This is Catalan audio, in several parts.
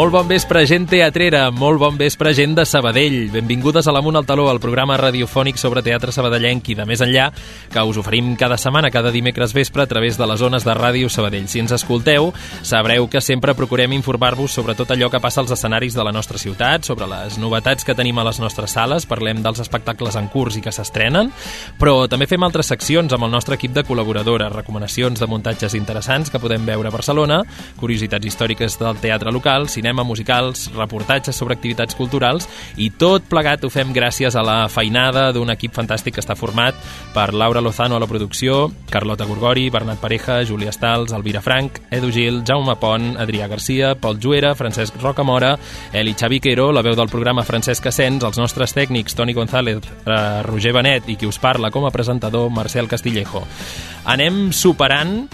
Molt bon vespre, gent teatrera, molt bon vespre, gent de Sabadell. Benvingudes a l'Amunt al Taló, el programa radiofònic sobre teatre sabadellenc i de més enllà, que us oferim cada setmana, cada dimecres vespre, a través de les zones de Ràdio Sabadell. Si ens escolteu, sabreu que sempre procurem informar-vos sobre tot allò que passa als escenaris de la nostra ciutat, sobre les novetats que tenim a les nostres sales, parlem dels espectacles en curs i que s'estrenen, però també fem altres seccions amb el nostre equip de col·laboradores, recomanacions de muntatges interessants que podem veure a Barcelona, curiositats històriques del teatre local, cinema, musicals, reportatges sobre activitats culturals i tot plegat ho fem gràcies a la feinada d'un equip fantàstic que està format per Laura Lozano a la producció, Carlota Gorgori, Bernat Pareja, Júlia Stals, Elvira Frank, Edu Gil, Jaume Pont, Adrià Garcia, Pol Juera, Francesc Rocamora, Eli Xaviquero, la veu del programa Francesc Ascens, els nostres tècnics Toni González, eh, Roger Benet i qui us parla com a presentador Marcel Castillejo. Anem superant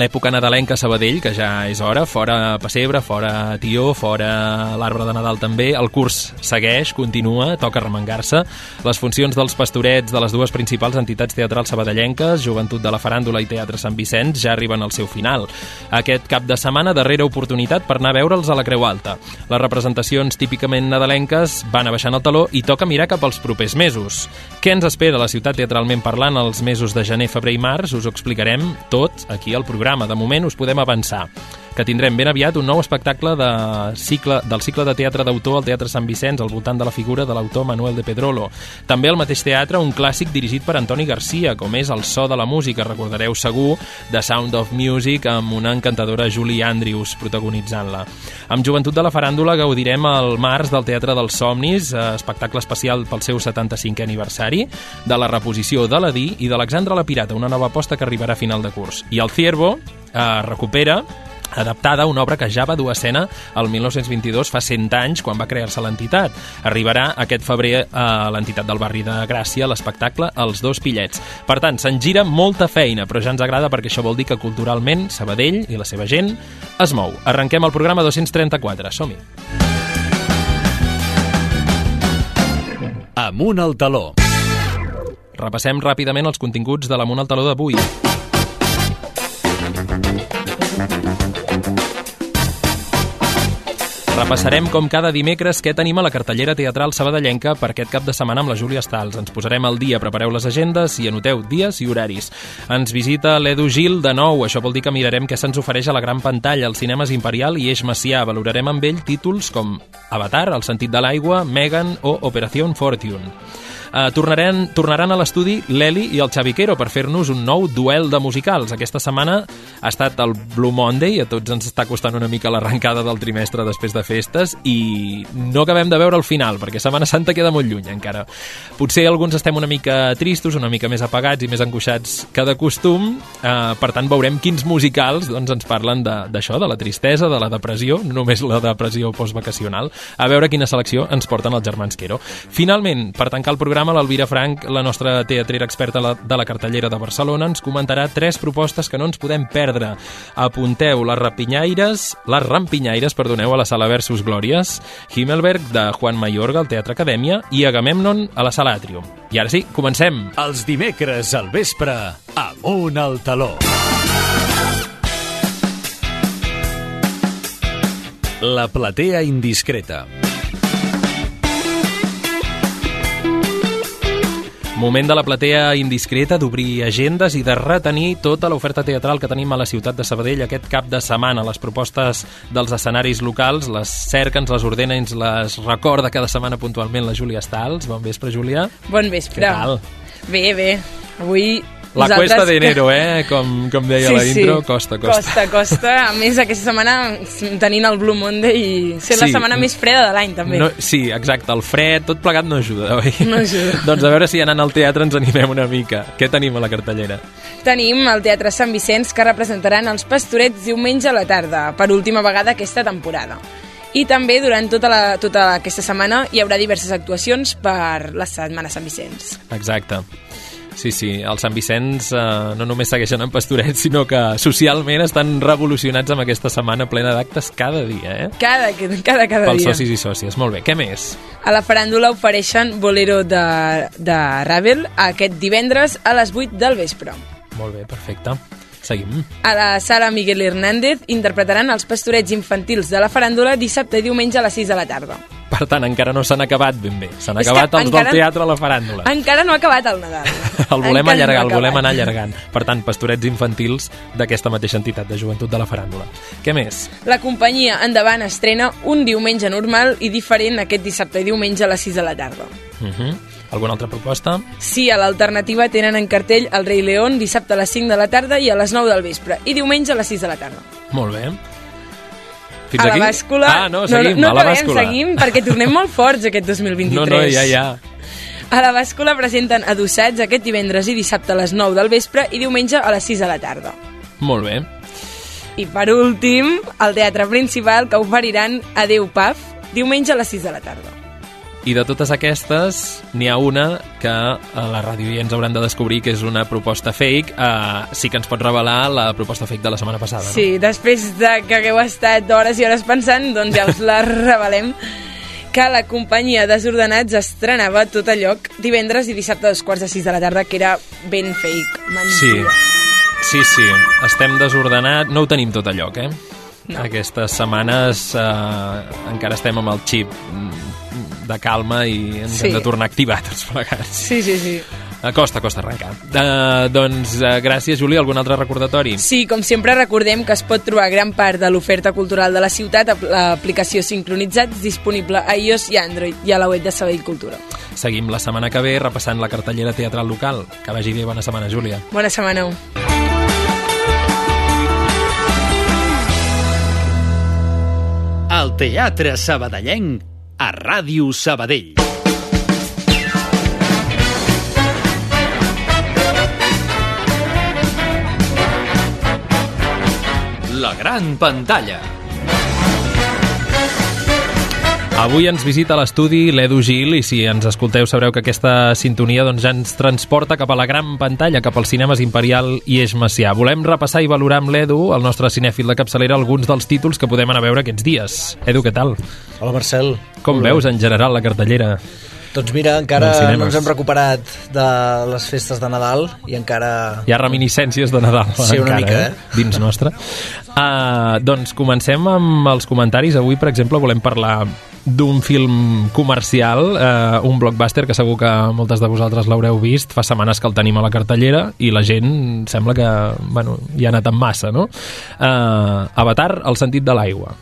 l'època nadalenca a Sabadell, que ja és hora, fora pessebre, fora tió, fora l'arbre de Nadal també, el curs segueix, continua, toca remengar-se. Les funcions dels pastorets de les dues principals entitats teatrals sabadellenques, Joventut de la Faràndula i Teatre Sant Vicenç, ja arriben al seu final. Aquest cap de setmana, darrera oportunitat per anar a veure'ls a la Creu Alta. Les representacions típicament nadalenques van a baixant el taló i toca mirar cap als propers mesos. Què ens espera la ciutat teatralment parlant els mesos de gener, febrer i març? Us ho explicarem tot aquí al programa programa. De moment us podem avançar que tindrem ben aviat un nou espectacle de cicle, del cicle de teatre d'autor al Teatre Sant Vicenç al voltant de la figura de l'autor Manuel de Pedrolo. També al mateix teatre un clàssic dirigit per Antoni Garcia, com és El so de la música, recordareu segur, de Sound of Music, amb una encantadora Julie Andrews protagonitzant-la. Amb Joventut de la Faràndula gaudirem el març del Teatre dels Somnis, eh, espectacle especial pel seu 75è aniversari, de la reposició de l'Adí i d'Alexandre la Pirata, una nova aposta que arribarà a final de curs. I el Ciervo eh, recupera adaptada a una obra que ja va dur a escena el 1922, fa 100 anys, quan va crear-se l'entitat. Arribarà aquest febrer a l'entitat del barri de Gràcia l'espectacle Els dos pillets. Per tant, se'n gira molta feina, però ja ens agrada perquè això vol dir que culturalment Sabadell i la seva gent es mou. Arrenquem el programa 234. Som-hi! Amunt al taló. Repassem ràpidament els continguts de l'Amunt al taló d'avui. Repassarem com cada dimecres què tenim a la cartellera teatral sabadellenca per aquest cap de setmana amb la Júlia Stals. Ens posarem al dia, prepareu les agendes i anoteu dies i horaris. Ens visita l'Edu Gil de nou, això vol dir que mirarem què se'ns ofereix a la gran pantalla, als cinemes Imperial i Eix Macià. Valorarem amb ell títols com Avatar, El sentit de l'aigua, Megan o Operació Fortune. Uh, tornaran, tornaran a l'estudi l'Eli i el Xaviquero per fer-nos un nou duel de musicals. Aquesta setmana ha estat el Blue Monday, a tots ens està costant una mica l'arrencada del trimestre després de festes i no acabem de veure el final, perquè Setmana Santa queda molt lluny encara. Potser alguns estem una mica tristos, una mica més apagats i més angoixats que de costum, uh, per tant veurem quins musicals doncs, ens parlen d'això, de, de la tristesa, de la depressió, no només la depressió postvacacional, a veure quina selecció ens porten els germans Quero. Finalment, per tancar el programa, programa, l'Alvira Frank, la nostra teatrera experta de la cartellera de Barcelona, ens comentarà tres propostes que no ens podem perdre. Apunteu les rapinyaires, les rampinyaires, perdoneu, a la sala Versus Glòries, Himmelberg de Juan Mayorga al Teatre Acadèmia i Agamemnon a la sala Atrium. I ara sí, comencem! Els dimecres al vespre, amunt al taló. La platea indiscreta. Moment de la platea indiscreta d'obrir agendes i de retenir tota l'oferta teatral que tenim a la ciutat de Sabadell aquest cap de setmana. Les propostes dels escenaris locals les cerca, ens les ordena ens les recorda cada setmana puntualment la Júlia Stals. Bon vespre, Júlia. Bon vespre. Què tal? Bé, bé. Avui la cuesta de enero, eh? Com, com deia sí, la intro, sí. costa, costa. Costa, costa. A més, aquesta setmana tenint el Blue Monday i ser sí. la setmana més freda de l'any, també. No, sí, exacte. El fred, tot plegat no ajuda, oi? No ajuda. doncs a veure si anant al teatre ens animem una mica. Què tenim a la cartellera? Tenim el Teatre Sant Vicenç, que representaran els Pastorets diumenge a la tarda, per última vegada aquesta temporada. I també durant tota, la, tota aquesta setmana hi haurà diverses actuacions per la Setmana Sant Vicenç. Exacte. Sí, sí, els Sant Vicenç eh, no només segueixen en pastorets, sinó que socialment estan revolucionats amb aquesta setmana plena d'actes cada dia, eh? Cada, cada, cada Pels dia. socis i sòcies. Molt bé, què més? A la faràndula ofereixen Bolero de, de Ravel aquest divendres a les 8 del vespre. Molt bé, perfecte. Seguim. A la sala Miguel Hernández interpretaran els pastorets infantils de la faràndula dissabte i diumenge a les 6 de la tarda. Per tant, encara no s'han acabat ben bé. S'han acabat els encara- del teatre a la faràndula. Encara no ha acabat el Nadal. El volem Encara no allargar, ha el volem anar allargant. Per tant, pastorets infantils d'aquesta mateixa entitat de joventut de la faràndula. Què més? La companyia Endavant estrena un diumenge normal i diferent aquest dissabte i diumenge a les 6 de la tarda. Uh -huh. Alguna altra proposta? Sí, a l'alternativa tenen en cartell El rei León dissabte a les 5 de la tarda i a les 9 del vespre i diumenge a les 6 de la tarda. Molt bé. Fins a aquí? la bàscula... Ah, no, seguim, no, no, a la acabem, bàscula. seguim, perquè tornem molt forts aquest 2023. No, no, ja, ja. A la bàscula presenten adossats aquest divendres i dissabte a les 9 del vespre i diumenge a les 6 de la tarda. Molt bé. I per últim, al Teatre Principal que oferiran Adeu Paf diumenge a les 6 de la tarda. I de totes aquestes, n'hi ha una que a la ràdio ja ens hauran de descobrir que és una proposta fake. Uh, sí que ens pot revelar la proposta fake de la setmana passada, no? Sí, després de que hagueu estat hores i hores pensant, doncs ja us la revelem que la companyia Desordenats estrenava tot a lloc divendres i dissabte a dos quarts de sis de la tarda, que era ben fake. Sí, Mentida. sí, sí. Estem desordenats. No ho tenim tot a lloc, eh? No. Aquestes setmanes eh, encara estem amb el xip de calma i ens Sí. hem de tornar a activar tots plegats. Sí, sí, sí. Eh, Costa, costa arrencar. Uh, doncs uh, gràcies, Juli. Algun altre recordatori? Sí, com sempre recordem que es pot trobar gran part de l'oferta cultural de la ciutat a l'aplicació Sincronitzats disponible a iOS i Android i a la web de Sabadell Cultura. Seguim la setmana que ve repassant la cartellera teatral local. Que vagi bé, bona setmana, Júlia. Bona setmana. El Teatre Sabadellenc a Ràdio Sabadell. La gran pantalla. Avui ens visita a l'estudi l'Edu Gil i si ens escolteu sabreu que aquesta sintonia doncs, ja ens transporta cap a la gran pantalla, cap als cinemes Imperial i Eix Macià. Volem repassar i valorar amb l'Edu, el nostre cinèfil de capçalera, alguns dels títols que podem anar a veure aquests dies. Edu, què tal? Hola Marcel. Com bé. veus en general la cartellera? Doncs mira, encara cinemes. no ens hem recuperat de les festes de Nadal i encara... Hi ha reminiscències de Nadal Sí, una encara, mica, eh? Dins nostre. Uh, doncs comencem amb els comentaris. Avui, per exemple, volem parlar d'un film comercial, uh, un blockbuster que segur que moltes de vosaltres l'haureu vist. Fa setmanes que el tenim a la cartellera i la gent sembla que bueno, hi ha anat en massa, no? Uh, Avatar, el sentit de l'aigua.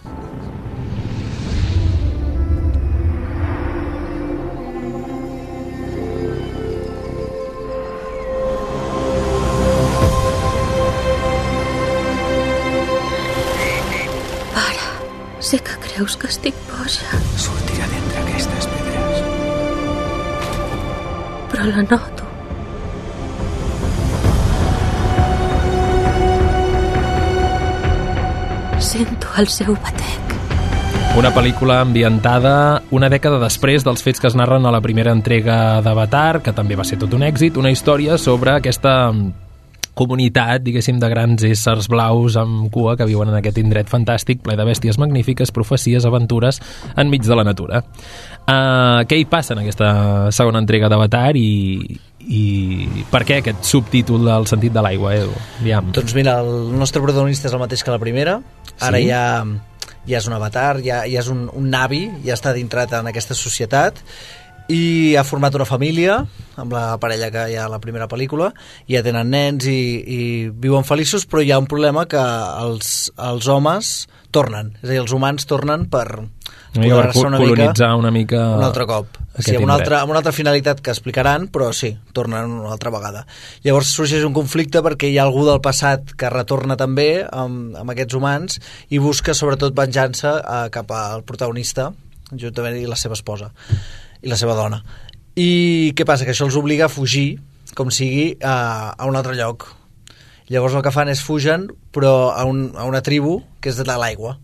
Sé que creus que estic boja, Sortirà d'entre aquestes pedres. però la noto. Sento el seu batec. Una pel·lícula ambientada una dècada després dels fets que es narren a la primera entrega d'Avatar, que també va ser tot un èxit, una història sobre aquesta comunitat, diguéssim, de grans éssers blaus amb cua que viuen en aquest indret fantàstic, ple de bèsties magnífiques, profecies, aventures, enmig de la natura. Uh, què hi passa en aquesta segona entrega d'Avatar i, i per què aquest subtítol del sentit de l'aigua, Edu? Aviam. Doncs mira, el nostre protagonista és el mateix que la primera. Ara Sí? ja, ja és un avatar, ja, ja és un, un navi, ja està dintrat en aquesta societat i ha format una família amb la parella que hi ha a la primera pel·lícula. I ja tenen nens i, i viuen feliços però hi ha un problema que els, els homes tornen, és a dir, els humans tornen per apoderar-se una colonitzar mica una mica un altre cop. Sí, amb, una altra, amb una altra finalitat que explicaran però sí, tornen una altra vegada. Llavors sorgeix un conflicte perquè hi ha algú del passat que retorna també amb, amb aquests humans i busca sobretot venjança eh, cap al protagonista juntament i la seva esposa i la seva dona. I què passa? Que això els obliga a fugir com sigui a, a un altre lloc. Llavors el que fan és fugen però a, un, a una tribu que és de l'aigua.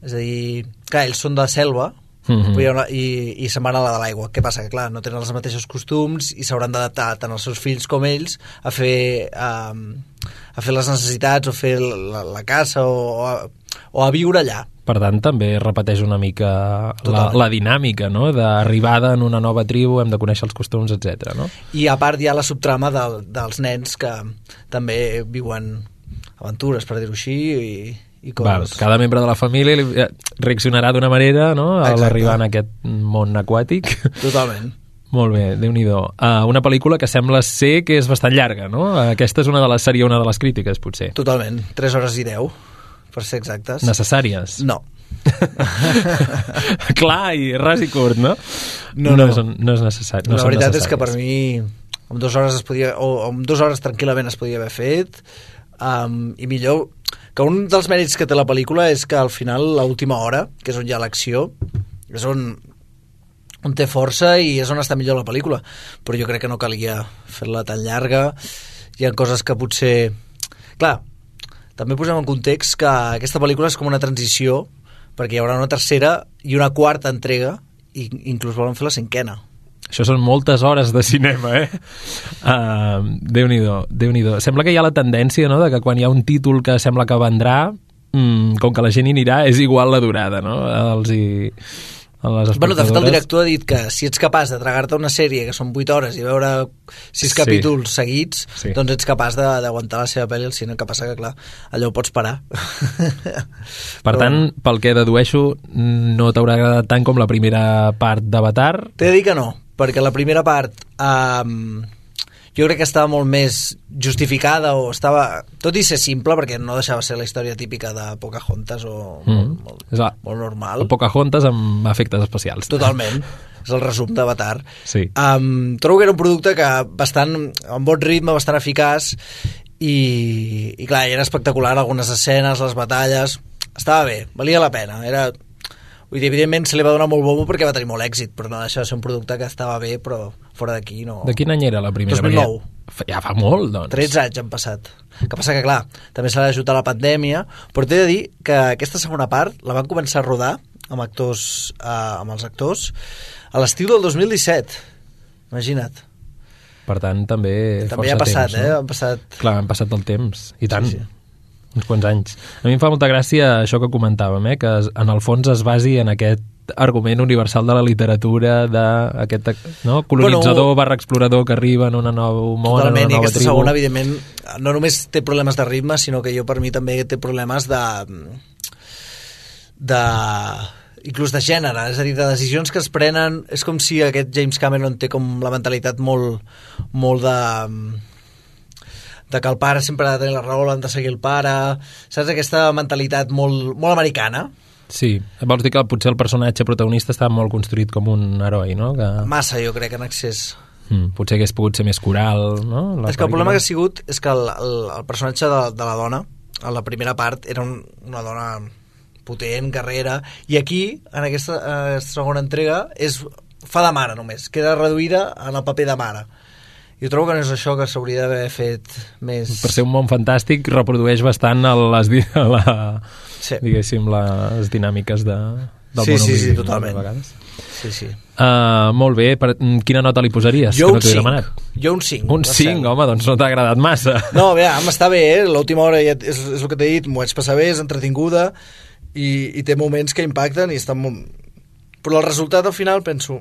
És a dir, clar, ells són de selva hi ha una, i, i se'n van a la de l'aigua. Què passa? Que clar, no tenen els mateixos costums i s'hauran d'adaptar tant els seus fills com ells a fer a, a fer les necessitats o fer la, la caça o, o, a, o a viure allà Per tant, també repeteix una mica la, Totalment. la dinàmica, no?, d'arribada en una nova tribu, hem de conèixer els costums, etc. no? i a part hi ha la subtrama del, dels nens que també viuen aventures, per dir-ho així, i, i Val, coses. cada membre de la família li- eh, reaccionarà d'una manera no? a l'arribar en aquest món aquàtic. Totalment. Molt bé, déu nhi uh, Una pel·lícula que sembla ser que és bastant llarga, no? Aquesta és una de les, seria una de les crítiques, potser. Totalment. 3 hores i 10, per ser exactes. Necessàries. No. Clar, i ras i curt, no? No, no. no. És, no és necessari. No la veritat és que per mi en dues hores es podia, o en dues hores tranquil·lament es podia haver fet um, i millor que un dels mèrits que té la pel·lícula és que al final l'última hora, que és on hi ha l'acció és on on té força i és on està millor la pel·lícula però jo crec que no calia fer-la tan llarga hi ha coses que potser clar, també posem en context que aquesta pel·lícula és com una transició perquè hi haurà una tercera i una quarta entrega i inclús volen fer la cinquena Això són moltes hores de cinema, eh? Uh, Déu-n'hi-do, déu nhi déu Sembla que hi ha la tendència, no?, de que quan hi ha un títol que sembla que vendrà, mm, com que la gent hi anirà, és igual la durada, no? Els hi... Les Bueno, de fet, el director ha dit que si ets capaç de tragar-te una sèrie que són 8 hores i veure 6 Sí. capítols seguits, Sí. doncs ets capaç d'aguantar la seva pel·li al cine, que passa que, clar, allò ho pots parar. Per tant, pel que dedueixo, no t'haurà agradat tant com la primera part d'Avatar. T'he de dir que no, perquè la primera part um, jo crec que estava molt més justificada o estava, tot i ser simple perquè no deixava ser la història típica de Pocahontas o Mm. molt, molt, la- molt normal Pocahontas amb efectes especials. totalment és el resum d'Avatar Sí. um, trobo que era un producte que bastant amb bon ritme, bastant eficaç i, i clar, era espectacular algunes escenes, les batalles estava bé, valia la pena era Vull dir, evidentment se li va donar molt bombo perquè va tenir molt èxit, però no deixa de ser un producte que estava bé, però fora d'aquí no... De quin any era la primera? 2009. Perquè Ja, fa molt, doncs. 13 anys han passat. Que passa que, clar, també s'ha d'ajudar la pandèmia, però t'he de dir que aquesta segona part la van començar a rodar amb actors, eh, amb els actors a l'estiu del 2017. Imagina't. Per tant, també També ha passat, temps, eh? no? Han passat... Clar, han passat el temps, i tant. Sí. sí. Uns quants anys. A mi em fa molta gràcia això que comentàvem, eh? que en el fons es basi en aquest argument universal de la literatura, d'aquest no? colonitzador Bueno, barra explorador que arriba en una nova món, en una i nova aquesta tribu. segona, evidentment, no només té problemes de ritme, sinó que jo per mi també té problemes de... de inclús de gènere, és a dir, de decisions que es prenen, és com si aquest James Cameron té com la mentalitat molt, molt de de que el pare sempre ha de tenir la raó, l'han de seguir el pare, saps? Aquesta mentalitat molt, molt americana, Sí, vols dir que potser el personatge protagonista està molt construït com un heroi, no? Que, massa jo crec en excés. mm, potser hagués pogut ser més coral, no? La és que el problema que ha sigut és que el, el, el personatge de, de la dona, a la primera part, era un, una dona potent, guerrera, i aquí, en aquesta, aquesta segona entrega, és, fa de mare només, queda reduïda en el paper de mare. Jo trobo que no és això que s'hauria d'haver fet més... Per ser un món fantàstic reprodueix bastant el, les, la, Sí. diguéssim, les dinàmiques de, del Sí, món sí, sí, omnívoc, totalment. Sí, sí. Uh, molt bé, per, quina nota li posaries? Jo que no un t'ho he 5. demanat. Jo un 5. Un 5, home, doncs no t'ha agradat massa. No, bé, està bé, eh? l'última hora ja és, és el que t'he dit, m'ho vaig passar bé, és entretinguda i, i té moments que impacten i estan molt... Però el resultat al final penso,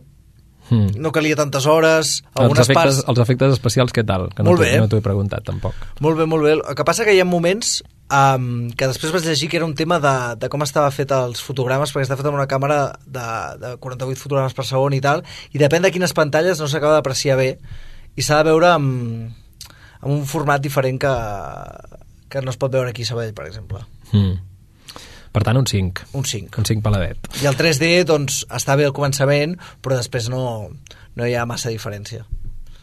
Mm. no calia tantes hores, Els algunes efectes, parts... els efectes especials, què tal? Que no Molt bé. no t'ho he preguntat, tampoc. Molt bé, molt bé. El que passa que hi ha moments um, que després vaig llegir que era un tema de, de com estava fet els fotogrames, perquè està fet amb una càmera de, de 48 fotogrames per segon i tal, i depèn de quines pantalles no s'acaba d'apreciar bé, i s'ha de veure amb, amb un format diferent que, que no es pot veure aquí a Sabadell, per exemple. Mm. Per tant, un 5. Un 5. Un 5 paladet. I el 3D, doncs, està bé al començament, però després no, no hi ha massa diferència.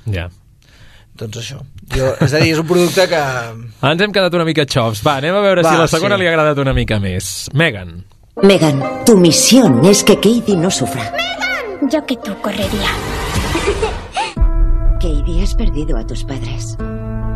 Ja. Doncs això. Jo, és a dir, és un producte que... Ens hem quedat una mica xops. Va, anem a veure Va, si la segona sí. li ha agradat una mica més. Megan. Megan, tu misión es que Katie no sufra. Yo que tú correría. Katie, has perdido a tus padres.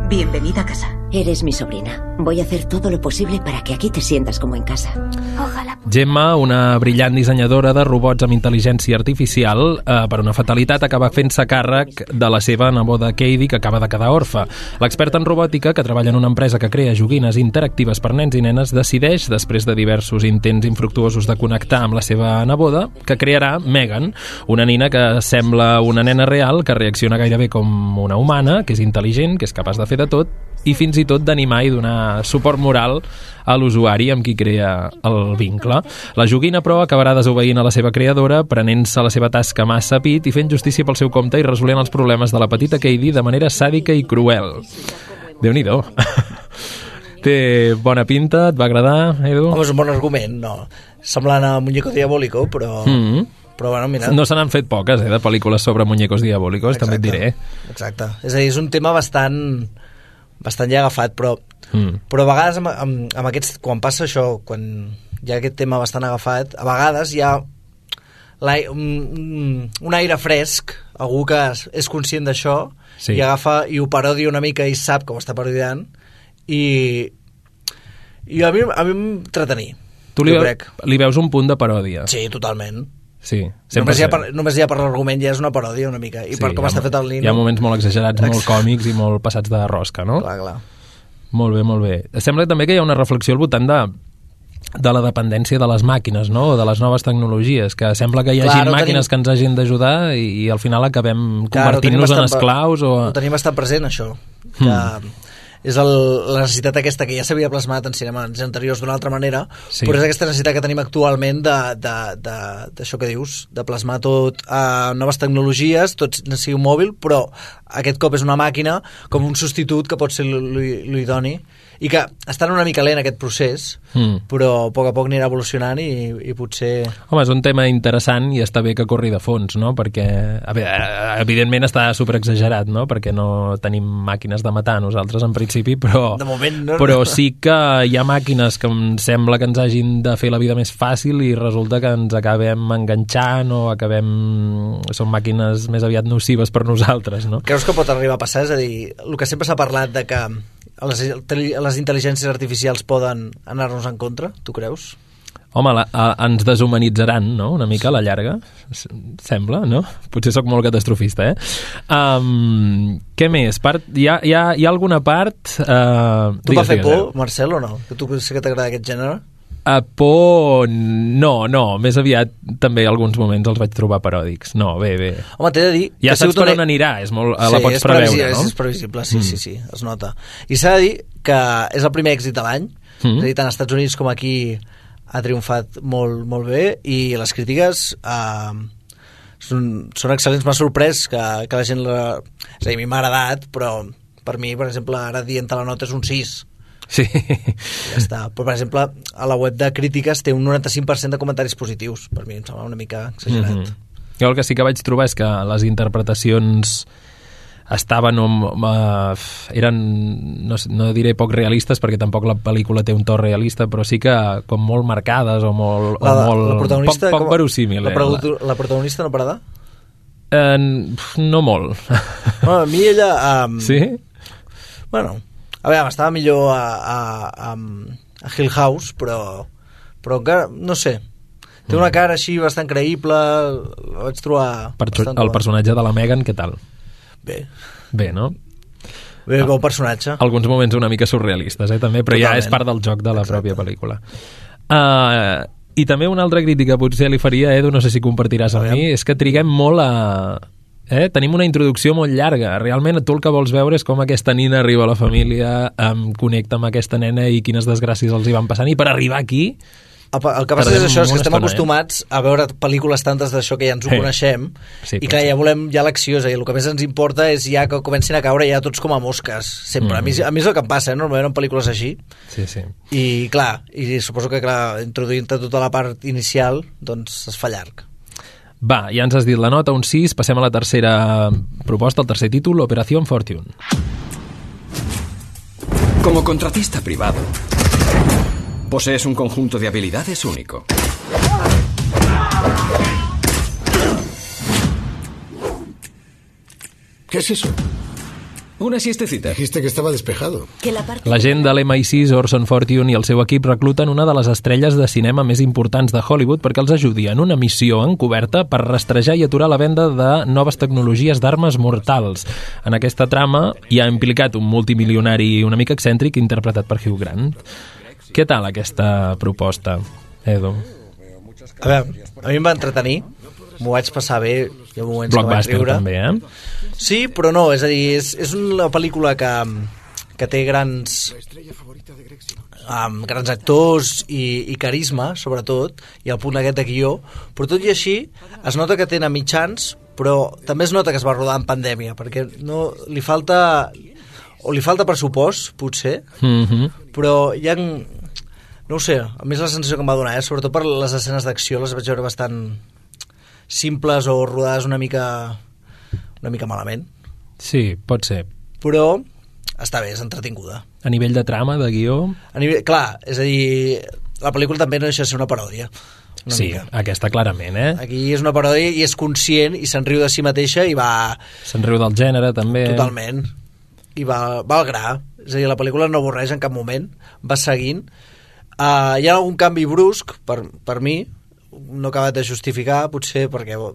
Bienvenida a casa. Eres mi sobrina. Voy a hacer todo lo posible para que aquí te sientas como en casa. Ojalá. Gemma, una brillant dissenyadora de robots amb intel·ligència artificial, eh, per una fatalitat acaba fent-se càrrec de la seva neboda Katie, que acaba de quedar orfa. L'experta en robòtica, que treballa en una empresa que crea joguines interactives per nens i nenes, decideix, després de diversos intents infructuosos de connectar amb la seva neboda, que crearà Megan, una nina que sembla una nena real, que reacciona gairebé com una humana, que és intel·ligent, que és capaç de fer de tot i fins i tot d'animar i donar suport moral a l'usuari amb qui crea el vincle. La joguina, però, acabarà desobeint a la seva creadora, prenent-se la seva tasca massa a pit i fent justícia pel seu compte i resolent els problemes de la petita Katie de manera sàdica i cruel. Déu-n'hi-do. Té bona pinta, et va agradar, Edu? Home, és un bon argument, no? Semblant a Muñeco Diabólico, però... Mm -hmm. Però bueno, mira... No se n'han fet poques, eh, de pel·lícules sobre muñecos diabólicos, també et diré. Exacte. És a dir, és un tema bastant bastant ja agafat, però, Mm. però a vegades amb, amb, amb aquests, quan passa això, quan hi ha aquest tema bastant agafat, a vegades hi ha un, un, aire fresc, algú que és, és conscient d'això Sí. i agafa i ho parodia una mica i sap que ho està parodiant i, i a mi, a mi m'entretenir. Tu li, jo veu, crec. li veus un punt de paròdia. Sí, totalment. Sí, Només ja, 100%. per, només ja per l'argument ja és una paròdia una mica. I per com ha està fet el Nino... Hi ha moments molt exagerats, molt còmics i molt passats de rosca, no? Clar, clar. Molt bé, molt bé. Sembla també que hi ha una reflexió al voltant de de la dependència de les màquines, no? O de les noves tecnologies, que sembla que hi hagi Clar, ho màquines tenim- que ens hagin d'ajudar i, i al final acabem convertint-nos en esclaus o... Ho tenim bastant present, això. Que Hmm. És el, la necessitat aquesta que ja s'havia plasmat en cinema anys anteriors d'una altra manera, Sí. però és aquesta necessitat que tenim actualment d'això que dius, de plasmar tot a noves tecnologies, tot sigui un mòbil, però aquest cop és una màquina com un substitut que pot ser l'idoni i que estan una mica lent aquest procés, Mm. però a poc a poc anirà evolucionant i, i potser... Home, és un tema interessant i està bé que corri de fons, no? Perquè, a veure, evidentment està superexagerat, no? Perquè no tenim màquines de matar nosaltres en principi, però, De moment, no? però sí que hi ha màquines que em sembla que ens hagin de fer la vida més fàcil i resulta que ens acabem enganxant o acabem... Són màquines més aviat nocives per nosaltres, no? Creus que pot arribar a passar? És a dir, el que sempre s'ha parlat de que les, les intel·ligències artificials poden anar-nos en contra, tu creus? Home, la, a, ens deshumanitzaran, no?, una mica a la llarga, sembla, no? Potser sóc molt catastrofista, eh? Um, què més? Part, hi, ha, hi, ha, hi ha alguna part... Uh, Tu va fer por, Marcel, o no? Que tu sé que t'agrada aquest gènere? A por... No, no, més aviat també alguns moments els vaig trobar paròdics. No, bé, bé. Home, t'he de dir... Ja saps per una- on anirà, és molt, sí, la pots és preveure, no? És previsible, sí, Mm. sí, sí, es nota. I s'ha de dir que és el primer èxit de l'any, Mm. és a dir, tant als Estats Units com aquí ha triomfat molt, molt bé i les crítiques eh, són, són excel·lents. M'ha sorprès que, que la gent... La... És a dir, a mi m'ha agradat, però per mi, per exemple, ara dient la nota és un 6. Sí. Ja està. Però, per exemple, a la web de crítiques té un 95% de comentaris positius. Per mi em sembla una mica exagerat. Mhm. Jo el que sí que vaig trobar és que les interpretacions estaven o, uh, eren no, no diré poc realistes perquè tampoc la pel·lícula té un to realista però sí que com molt marcades o molt, La, o molt la protagonista, poc, poc com- verosímil la, eh? produ- la protagonista no parada? Eh, no molt Bueno, a mi ella... Um, sí? Bueno, a veure, estava millor a, a, a, a Hill House, però, però encara, no sé, té una cara així bastant creïble, la vaig trobar per, el bona. personatge de la Megan, què tal? Bé, Bé, no? bé, bon personatge. alguns moments una mica surrealistes, eh, també, però ja Totalment. és part del joc de la Exacte. pròpia pel·lícula. Uh, I també una altra crítica potser li faria, Edu, no sé si compartiràs amb mi, és que triguem molt a... Eh? Tenim una introducció molt llarga. Realment tu el que vols veure és com aquesta nina arriba a la família, em connecta amb aquesta nena i quines desgràcies els hi van passant. I per arribar aquí, El, el que passa és això, és que estem estona, eh? acostumats a veure pel·lícules tantes d'això que ja ens ho coneixem Sí, i clar, ja volem ja l'acció, és a dir, el que més ens importa és ja que comencin a caure ja tots com a mosques, sempre. A, mi, Mm. a mi és el que em passa, eh? normalment en pel·lícules així sí, sí. i clar, i suposo que clar, introduint-te tota la part inicial doncs es fa llarg. Va, ja ens has dit la nota, un 6, passem a la tercera proposta, el tercer títol, Operación Fortune. Como contratista privado, posees un conjunto de habilidades único. ¿Qué es eso? Una siestecita. Dijiste que estaba despejado. Que la parte L'agent de l'MI6, Orson Fortune, i el seu equip recluten una de les estrelles de cinema més importants de Hollywood perquè els ajudi en una missió encoberta per rastrejar i aturar la venda de noves tecnologies d'armes mortals. En aquesta trama hi ha implicat un multimilionari una mica excèntric interpretat per Hugh Grant. Què tal aquesta proposta, Edu? A veure, a mi em va entretenir, m'ho vaig passar bé, hi ha moments que vaig riure. també, eh? Sí, però no, és a dir, és, és una pel·lícula que, que té grans amb grans actors i, i carisma, sobretot, i el punt aquest de guió, però tot i així es nota que tenen mitjans, però també es nota que es va rodar en pandèmia, perquè no, li falta o li falta pressupost, potser, Mm -hmm. però hi ha... No ho sé, a més la sensació que em va donar, eh? sobretot per les escenes d'acció, les vaig veure bastant simples o rodades una mica una mica malament, Sí, pot ser. però està bé, és entretinguda. A nivell de trama, de guió... A nivell, clar, és a dir, la pel·lícula també no deixa de ser una paròdia. Una sí, mica. aquesta clarament, eh? Aquí és una paròdia i és conscient i se'n riu de si mateixa i va Se'n riu del gènere, també. totalment i va, va al gra és a dir, la pel·lícula no avorreix en cap moment va seguint uh, hi ha algun canvi brusc per, per mi. No acabat de justificar potser perquè bo,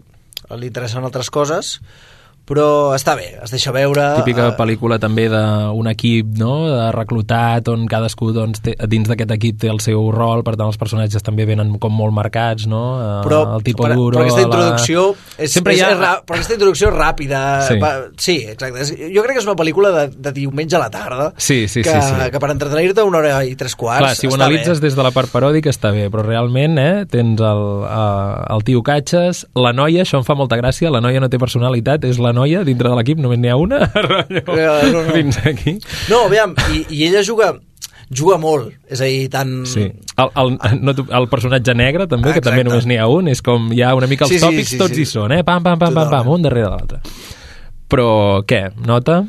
li interessen altres coses però està bé, es deixa veure Típica eh, pel·lícula també d'un equip no? de reclutat on cadascú doncs, té, dins d'aquest equip té el seu rol, per tant els personatges també venen com molt marcats, no? Eh, però, el tipo per, duro, però aquesta la- introducció és, Sempre és, ha- és, però aquesta introducció és ràpida Sí. va, sí exacte és, jo crec que és una pel·lícula de, de diumenge a la tarda Sí, sí, que, sí, sí. que per entretenir-te una hora i tres quarts Clar, si ho analitzes bé. des de la part paròdica està bé, però realment eh, tens el, eh, el tio Catxes, la noia, això em fa molta gràcia, la noia no té personalitat, és la noia, dintre de l'equip només n'hi ha una, rotllo, Eh, no, no. fins aquí. No, aviam, i, i ella juga juga molt, és a dir, tant... Sí. El, el, no, el personatge negre també, que Exacte. també només n'hi ha un, és com hi ha una mica els Sí, sí, tòpics, sí, tots sí. hi són, eh? Pam, pam, pam, pam, pam, un darrere de l'altre. Però, què, nota?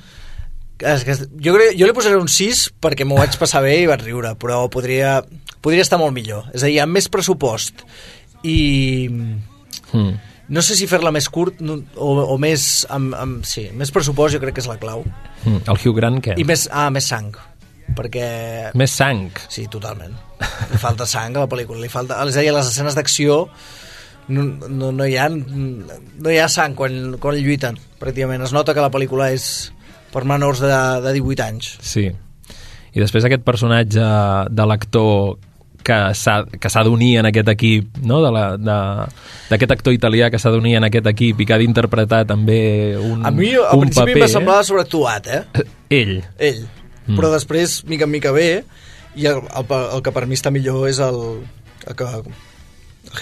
És que jo, crec, jo li posaré un 6 perquè m'ho vaig passar bé i vaig riure, però podria, podria estar molt millor. És a dir, amb més pressupost i... Mm. No sé si fer-la més curt no, o, o més... Amb, amb, sí, més pressupost jo crec que és la clau. Mm. El Hugh Grant, què? I més, ah, més sang. Perquè... Més sang. Sí, totalment. Li falta sang a la pel·lícula. Li falta, és a dir, les escenes d'acció no, no, no, hi ha, no hi ha sang quan, quan lluiten, pràcticament. Es nota que la pel·lícula és per menors de, de 18 anys. Sí. I després aquest personatge de l'actor que s'ha d'unir en aquest equip, no? de la- de- d'aquest actor italià que s'ha d'unir en aquest equip i que ha d'interpretar també un, A mi, al principi, paper. em semblava sobreactuat, eh? Ell. Ell. Mm. Però després, mica en mica bé, i el, el, el que per mi està millor és el, el, que, el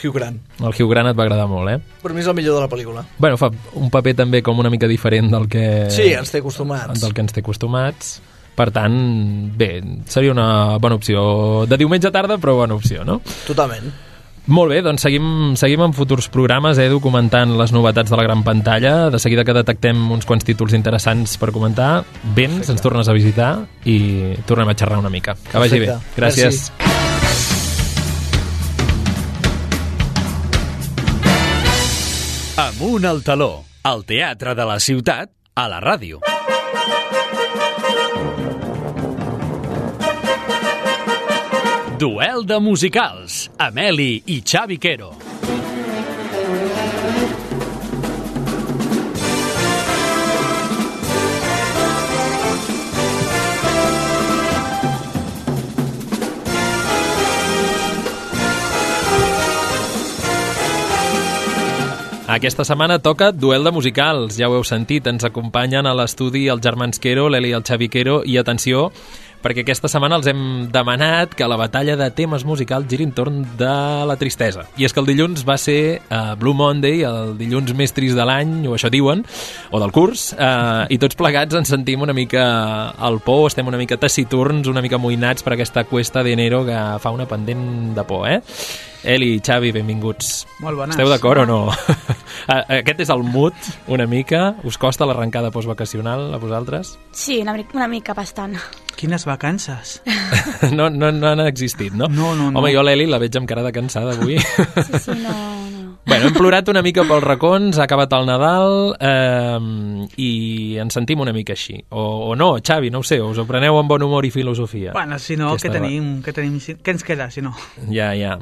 Hugh Grant. El Hugh Grant et va agradar molt, eh? Per mi és el millor de la pel·lícula. Bueno, fa un paper també com una mica diferent del que... Sí, ens té acostumats. Del que ens té acostumats. Per tant, bé, seria una bona opció. De diumenge tarda, però bona opció, no? Totalment. Molt bé, doncs seguim, seguim en futurs programes, eh, documentant les novetats de la gran pantalla. De seguida que detectem uns quants títols interessants per comentar, vens, ens tornes a visitar i tornem a xerrar una mica. Que vagi bé. Perfecte. Gràcies. Merci. Amunt al taló, al teatre de la ciutat, a la ràdio. Duel de musicals, Ameli i Xavi Quero. Aquesta setmana toca duel de musicals, ja ho heu sentit, ens acompanyen a l'estudi els germans Quero, l'Eli i el Xavi Quero, i atenció, perquè aquesta setmana els hem demanat que la batalla de temes musicals giri entorn de la tristesa. I és que el dilluns va ser uh, Blue Monday, el dilluns més trist de l'any, o això diuen, o del curs, uh, i tots plegats ens sentim una mica al por, estem una mica taciturns, una mica amoïnats per aquesta cuesta d'enero que fa una pendent de por, eh? Eli, Xavi, benvinguts. Molt bones. Esteu d'acord o no? Aquest és el mood, una mica. Us costa l'arrencada postvacacional a vosaltres? Sí, una, mica- una mica bastant. Quines vacances. No, no, no han existit, no? No, no, no. Home, jo l'Eli la veig amb cara de cansada avui. Sí, sí, no, no. bueno, hem plorat una mica pels racons, ha acabat el Nadal eh, i ens sentim una mica així. O, o no, Xavi, no ho sé, us ho preneu amb bon humor i filosofia. Bueno, si no, què tenim? Què, tenim? què ens queda, si no? Ja, ja.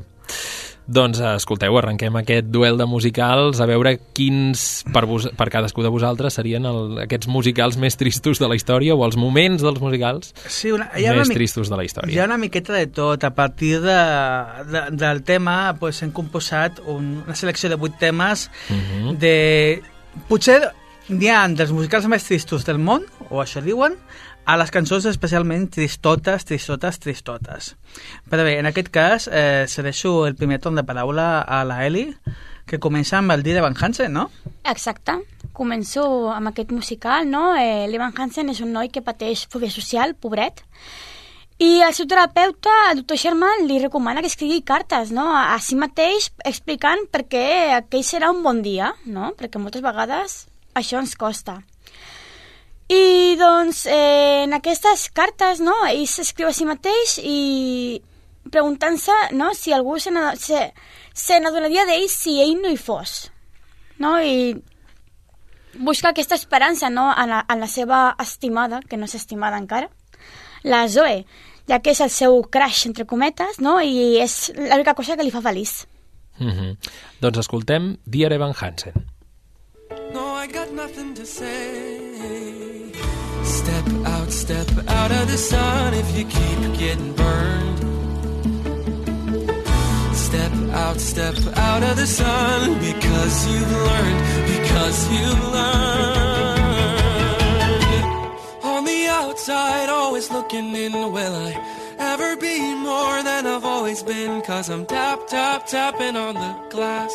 Doncs eh, escolteu, arrenquem aquest duel de musicals a veure quins per, vos, per cadascú de vosaltres serien el, aquests musicals més tristos de la història o els moments dels musicals Sí, una, hi ha més una, tristos de la hi ha història. una miqueta de tot. A partir de, de, del tema pues, hem composat un, una selecció de vuit temes Mhm. de... Potser n'hi ha dels musicals més tristos del món, o això diuen, a les cançons especialment tristotes, tristotes, tristotes. Però bé, en aquest cas eh, cedeixo el primer torn de paraula a la Eli, que comença amb el dia de Van Hansen, no? Exacte. Començo amb aquest musical, no? Eh, L'Evan Hansen és un noi que pateix fòbia social, pobret, i el seu terapeuta, el doctor Sherman, li recomana que escrigui cartes, no?, a si mateix explicant per què aquell serà un bon dia, no?, perquè moltes vegades això ens costa. I, doncs, eh, en aquestes cartes, no?, ell s'escriu a si mateix i preguntant-se, no?, si algú se n'ado- se, se n'adonaria d'ell si ell no hi fos, no?, i busca aquesta esperança, no?, en la, en la seva estimada, que no és estimada encara, la Zoe, ja que és el seu crush, entre cometes, no?, i és l'única cosa que li fa feliç. Mm -hmm. Doncs escoltem Dear Evan Hansen. No, I got nothing to say. Step out, step out of the sun if you keep getting burned. Step out, step out of the sun because you've learned, because you've learned. On the outside, always looking in, will I ever be more than I've always been? Cause I'm tap, tap, tapping on the glass.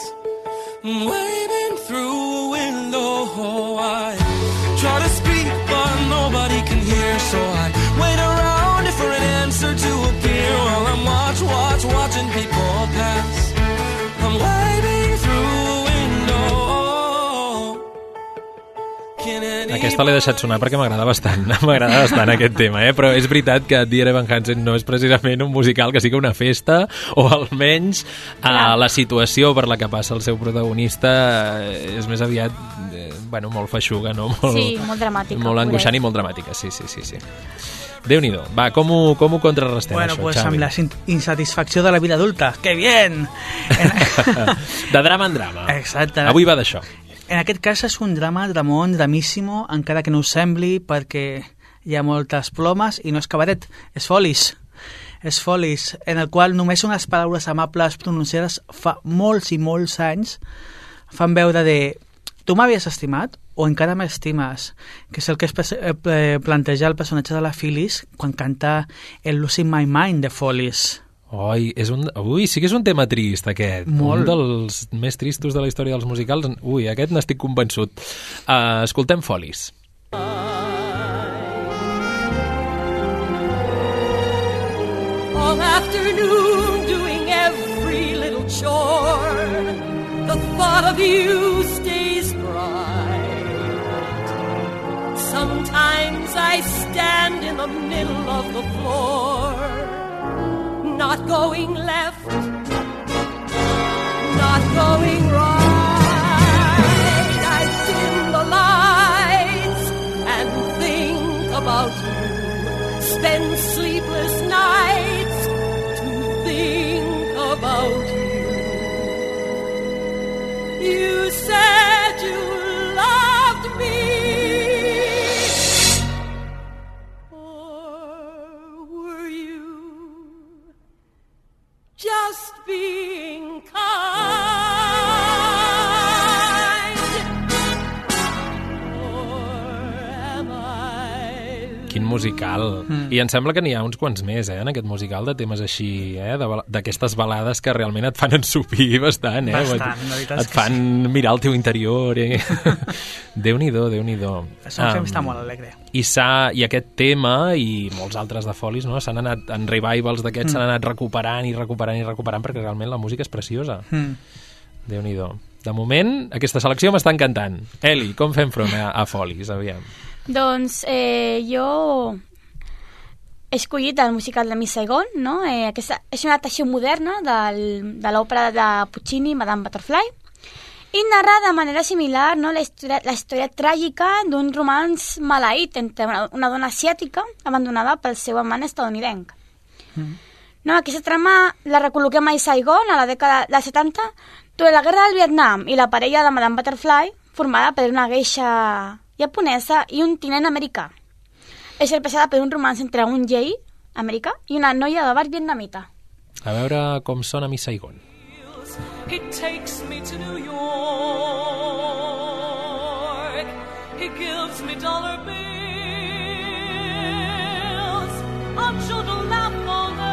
I'm waving through a window, oh, I try to speak, but nobody can hear. So I wait around for an answer to appear while I'm watch, watch, watching people pass. I'm waving through a window. Aquesta l'he deixat sonar perquè m'agrada bastant, m'agrada bastant aquest tema, eh? però és veritat que Dear Evan Hansen no és precisament un musical que sigui una festa, o almenys a la situació per la que passa el seu protagonista eh, és més aviat eh, bueno, molt feixuga, no? Molt, Sí, molt dramàtica, Molt angoixant i molt dramàtica, sí, sí, sí. sí. Déu-n'hi-do. Va, com ho, com ho contrarrestem, bueno, això, pues Xavi? amb la insatisfacció de la vida adulta. ¡Qué bien! de drama en drama. Exacte. Avui va d'això. En aquest cas és un drama, dramón, dramíssimo, encara que no us sembli, perquè hi ha moltes plomes i no és cabaret, és folis. És folis, en el qual només unes paraules amables pronunciades fa molts i molts anys fan veure de tu m'havies estimat o encara m'estimes, que és el que es eh, planteja el personatge de la Phyllis quan canta el Losing My Mind de Folis. Oi, és un... Ui, sí que és un tema trist, aquest. Molt. Un dels més tristos de la història dels musicals. Ui, aquest n'estic convençut. Uh, escoltem Folis. all afternoon doing every little chore. The thought of you stays Sometimes I stand in the middle of the floor, not going left, not going right. I dim the lights and think about you spend sleepless nights to think about you. You said being kind? Quin musical. Mm. I em sembla que n'hi ha uns quants més, eh, en aquest musical, de temes així, eh, d'aquestes balades que realment et fan ensupir bastant, eh? Bastant, la Et que fan mirar el teu interior, eh? Déu-n'hi-do, Déu-n'hi-do. És un film està molt alegre. I, I aquest tema i molts altres de folis no? s'han anat en revivals d'aquests Mm. s'han anat recuperant i recuperant i recuperant perquè realment la música és preciosa. Mm. Déu-n'hi-do. De moment, aquesta selecció m'està encantant. Eli, com fem front a, a folis, aviam? Doncs eh, jo he escollit el musical de Miss Saigon, no? Eh, aquesta és una adaptació moderna del, de l'òpera de Puccini, Madame Butterfly, i narra de manera similar no, la, història, la història tràgica d'un romanç maleït entre una, una dona asiàtica abandonada pel seu amant estadounidenc. No, aquesta trama la recol·loquem a Saigon a la dècada dels 70 durant la guerra del Vietnam i la parella de Madame Butterfly formada per una geisha japonesa i un tinent americà. És expressada per un romanç entre un gei americà i una noia de bar vietnamita. A veure com sona Miss Saigon. It takes me to New York. He gives me dollar bills. much or to laugh all day.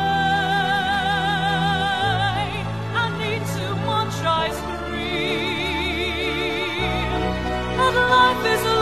I need too much ice cream. And life is a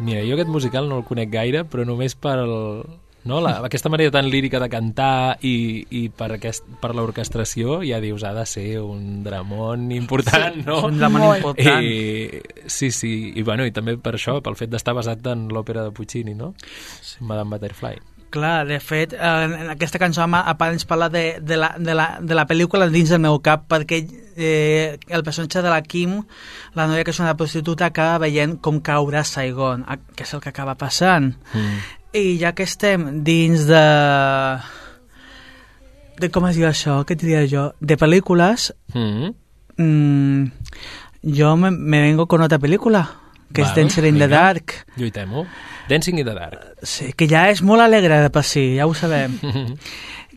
Mira, jo aquest musical no el conec gaire, però només per el, no? La, aquesta manera tan lírica de cantar i, i per, aquest, per l'orquestració ja dius, ha de ser un dramón important, Sí, no? un dramón Molt. important. I, sí, sí, i, bueno, i també per això, pel fet d'estar basat en l'òpera de Puccini, no? Madame Butterfly. Clar, de fet, en en aquesta cançó a part ens parla de, de, la, de, la, de la pel·lícula dins del meu cap, perquè eh, el personatge de la Kim, la noia que és una prostituta, acaba veient com caurà Saigon, que és el que acaba passant. Mm. I ja que estem dins de... de com es diu això? Què et diria jo? De pel·lícules, Mm. mm, jo me, me vengo con otra película, que Val, és Dancing in the. Dark. Lluitem-ho. Dancing in the Dark. Sí, que ja és molt alegre de per si, ja ho sabem.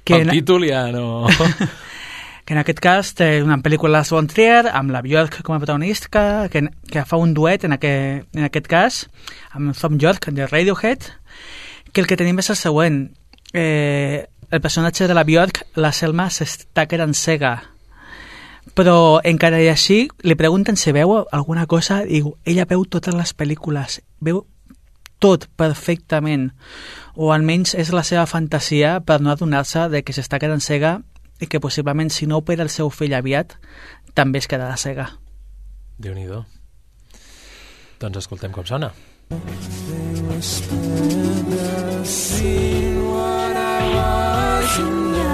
Que el títol ja no... que en aquest cas té una pel·lícula de Von Trier amb la Björk com a protagonista que, que fa un duet en aquest, en aquest cas amb Tom York de Radiohead que el que tenim és el següent eh, el personatge de la Björk la Selma s'està quedant cega però encara i així li pregunten si veu alguna cosa i diu, ella veu totes les pel·lícules veu tot perfectament. O almenys és la seva fantasia per no adonar-se de que s'està quedant cega i que possiblement si no opera el seu fill aviat també es quedarà cega. Déu nhi Doncs escoltem com sona. I know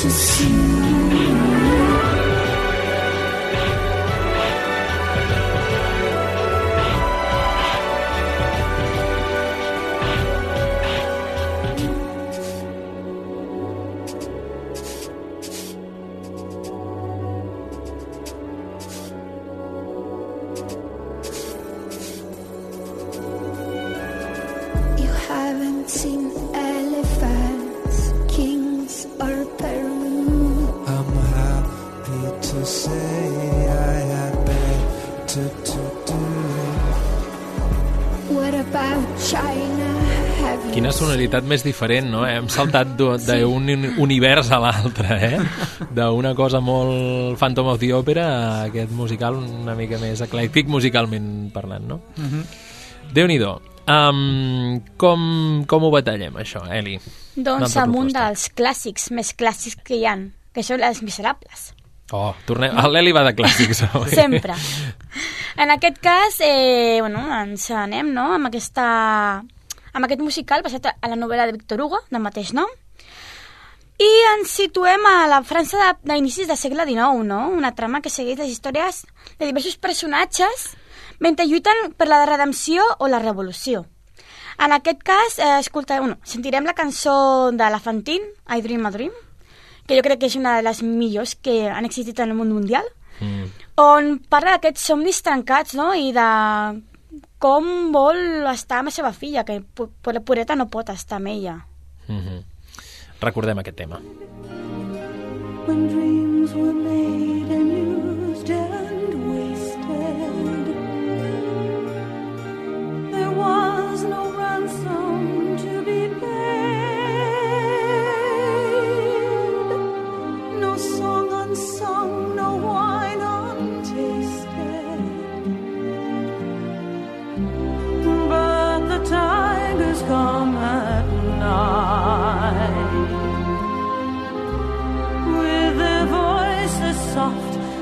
to see. Sonoritat més diferent, no? Hem saltat d'un un univers a l'altre, eh? D'una cosa molt Phantom of the Opera a aquest musical una mica més eclèctic musicalment parlant, no? mm -hmm. Déu-n'hi-do. Um, com, com ho batallem, això, Eli? Doncs amb un dels clàssics més clàssics que hi han, que són les miserables. Oh, tornem... L'Eli va de clàssics. avui. Sempre. En aquest cas, eh, bueno, ens anem no? amb, aquesta, amb aquest musical basat a la novel·la de Victor Hugo, del mateix nom, i ens situem a la França de- d'inicis del segle XIX, no? una trama que segueix les històries de diversos personatges mentre lluiten per la redempció o la revolució. En aquest cas, eh, escolta, bueno, sentirem la cançó de la Fantine, I Dream a Dream, que jo crec que és una de les millors que han existit en el món mundial, Mm. on parla d'aquests somnis trencats, no?, i de com vol estar amb la seva filla, que la pureta no pot estar amb ella. Mm -hmm. Recordem aquest tema. When dreams were made and used and wasted, there was no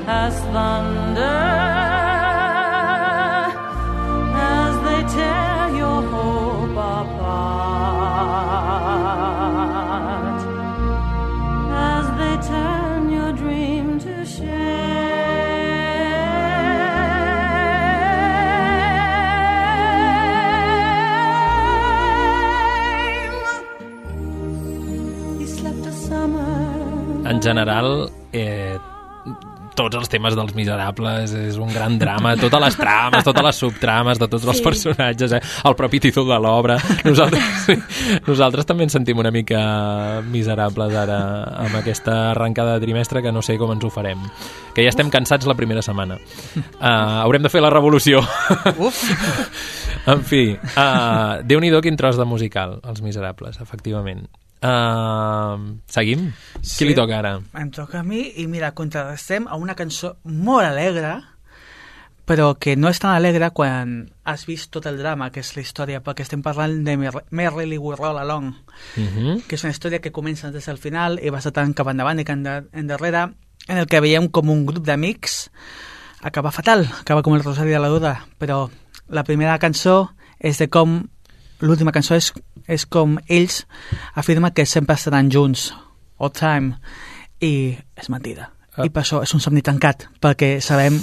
as thunder as they tear your hope apart. As your dream to general, tots els temes dels miserables, és un gran drama, totes les trames, totes les subtrames de tots els Sí. personatges, eh? el propi títol de l'obra. Nosaltres, sí, nosaltres també ens sentim una mica miserables ara amb aquesta arrencada de trimestre que no sé com ens ho farem. Que ja estem cansats la primera setmana. Uh, haurem de fer la revolució. Uf! en fi, uh, Déu-n'hi-do quin tros de musical, Els Miserables, efectivament. Uh, seguim? Qui li toca ara? Em toca a mi i mira, contrastem a una cançó molt alegre però que no és tan alegre quan has vist tot el drama, que és la història, perquè estem parlant de Mer Merrily We Roll Along, Uh -huh. que és una història que comença des del final i va tant cap endavant i cap enda- endarrere, en el que veiem com un grup d'amics acaba fatal, acaba com el Rosari de la Duda, però la primera cançó és de com l'última cançó és, és com ells afirmen que sempre estaran junts all time i és mentida Ah. i per això és un somni tancat perquè sabem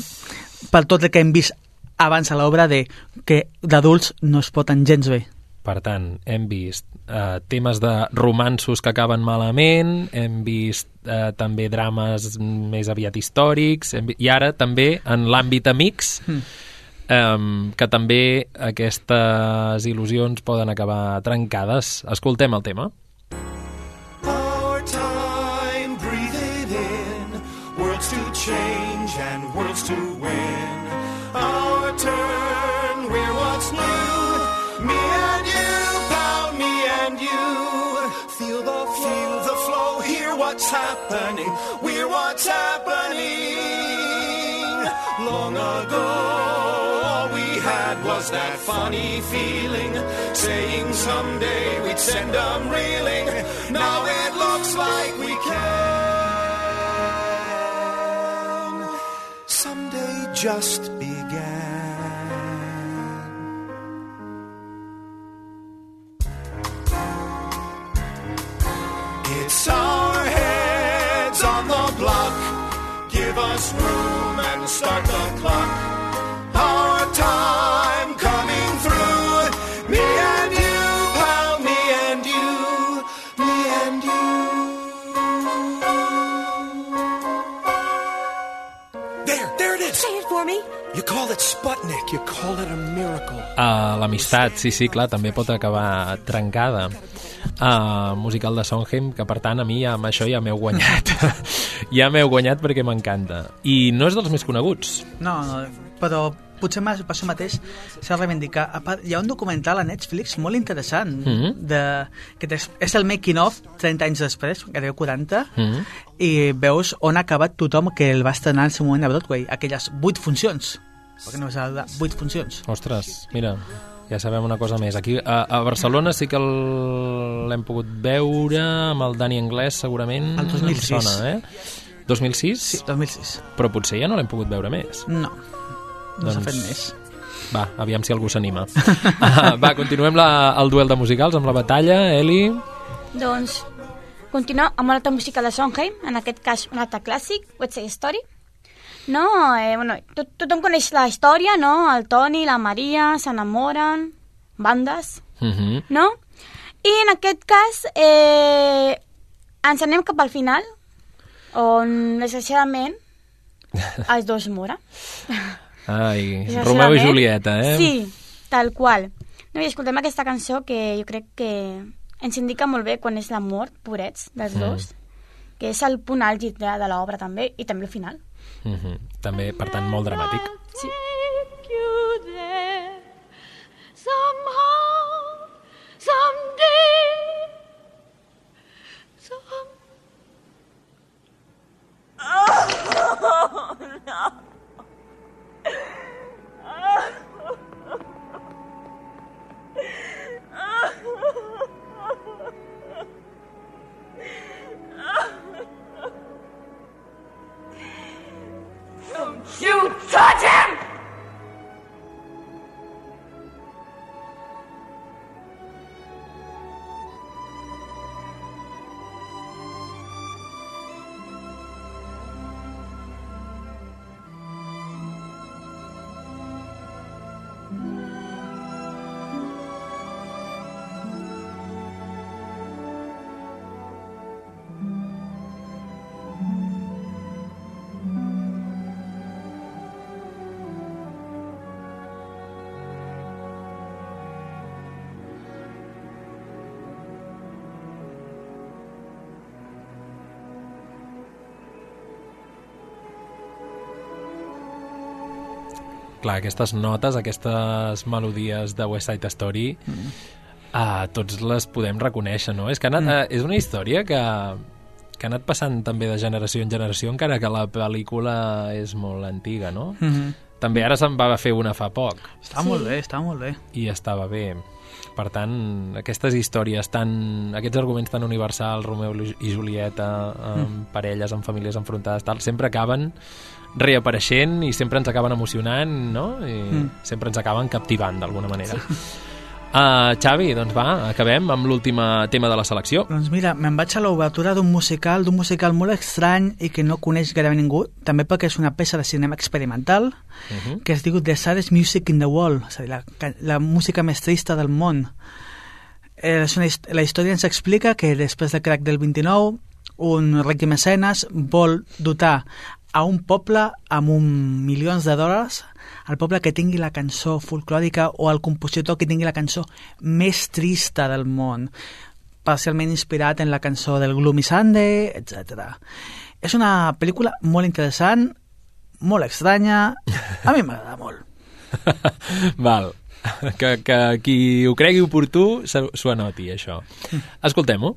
per tot el que hem vist abans a l'obra de que d'adults no es poten gens bé Per tant, hem vist eh, temes de romansos que acaben malament, hem vist eh, també drames més aviat històrics, hem i ara també en l'àmbit amics, Mm. Eh, que també aquestes il·lusions poden acabar trencades. Escoltem el tema. Someday we'd send them reeling. Now it looks like we can. Someday just began. Uh, L'amistat, sí, sí, clar, també pot acabar trencada. Uh, musical de Sondheim, que per tant a mi ja, amb això ja m'heu guanyat. ja m'heu guanyat perquè m'encanta. I no és dels més coneguts. No, no, però potser més, per això mateix s'ha de reivindicar. A part, hi ha un documental a Netflix molt interessant Mhm. de, que és, el making of 30 anys després, gairebé 40 Mhm. i veus on ha acabat tothom que el va estrenar en el seu moment a Broadway aquelles 8 funcions perquè no és a 8 funcions Ostres, mira, ja sabem una cosa més. Aquí a, a Barcelona sí que l'hem pogut veure amb el Dani Anglès, segurament. El 2006. Em sona, eh? 2006? Sí, 2006. Però potser ja no l'hem pogut veure més. no, no s'ha Doncs- fet més Va, aviam si algú s'anima. Ah, va, continuem la, el duel de musicals amb la batalla. Eli? Doncs continuem amb una altra música de Sondheim, en aquest cas un altre clàssic, West Side Story. No, eh, bueno, tot, tothom coneix la història, no? El Toni, la Maria, s'enamoren, bandes, Uh -huh. no? I en aquest cas eh, ens anem cap al final, on desgraciadament els dos moren. Ai. Romeu i Julieta, eh? Sí, tal qual. No, I escoltem aquesta cançó que jo crec que ens indica molt bé quan és la mort, pobrets, dels Mm. dos, que és el punt àlgid de, de l'obra també, i també el final. Uh -huh. També, per tant, molt dramàtic. Sí. Somehow, someday, some. Oh no! You touch him! Clar, aquestes notes, aquestes melodies de West Side Story, mm. uh, tots les podem reconèixer, no? És que ha anat, mm. uh, és una història que, que ha anat passant també de generació en generació, encara que la pel·lícula és molt antiga, no? Mm -hmm. També ara se'n va fer una fa poc. Està sí. molt bé, està molt bé. I estava bé. Per tant, aquestes històries tan... aquests arguments tan universals, Romeu i Julieta, amb mm. parelles, amb famílies enfrontades, tal, sempre acaben reapareixent i sempre ens acaben emocionant, no? I mm. sempre ens acaben captivant, d'alguna manera. Sí. Uh, Xavi, doncs va, acabem amb l'últim tema de la selecció. Doncs mira, me'n vaig a l'obertura d'un musical, d'un musical molt estrany i que no coneix gairebé ningú, també perquè és una peça de cinema experimental uh -huh. que es diu The Saddest Music in the World, és a dir, la, la música més trista del món. Eh, és una, la història ens explica que després del crack del 29 un ric mecenes vol dotar a un poble amb un milions de dòlars, el poble que tingui la cançó folclòrica o el compositor que tingui la cançó més trista del món, parcialment inspirat en la cançó del Gloomy Sunday, etc. És una pel·lícula molt interessant, molt estranya, a mi m'agrada molt. Val, que, que qui ho cregui oportú s'ho anoti, això. Escoltem-ho.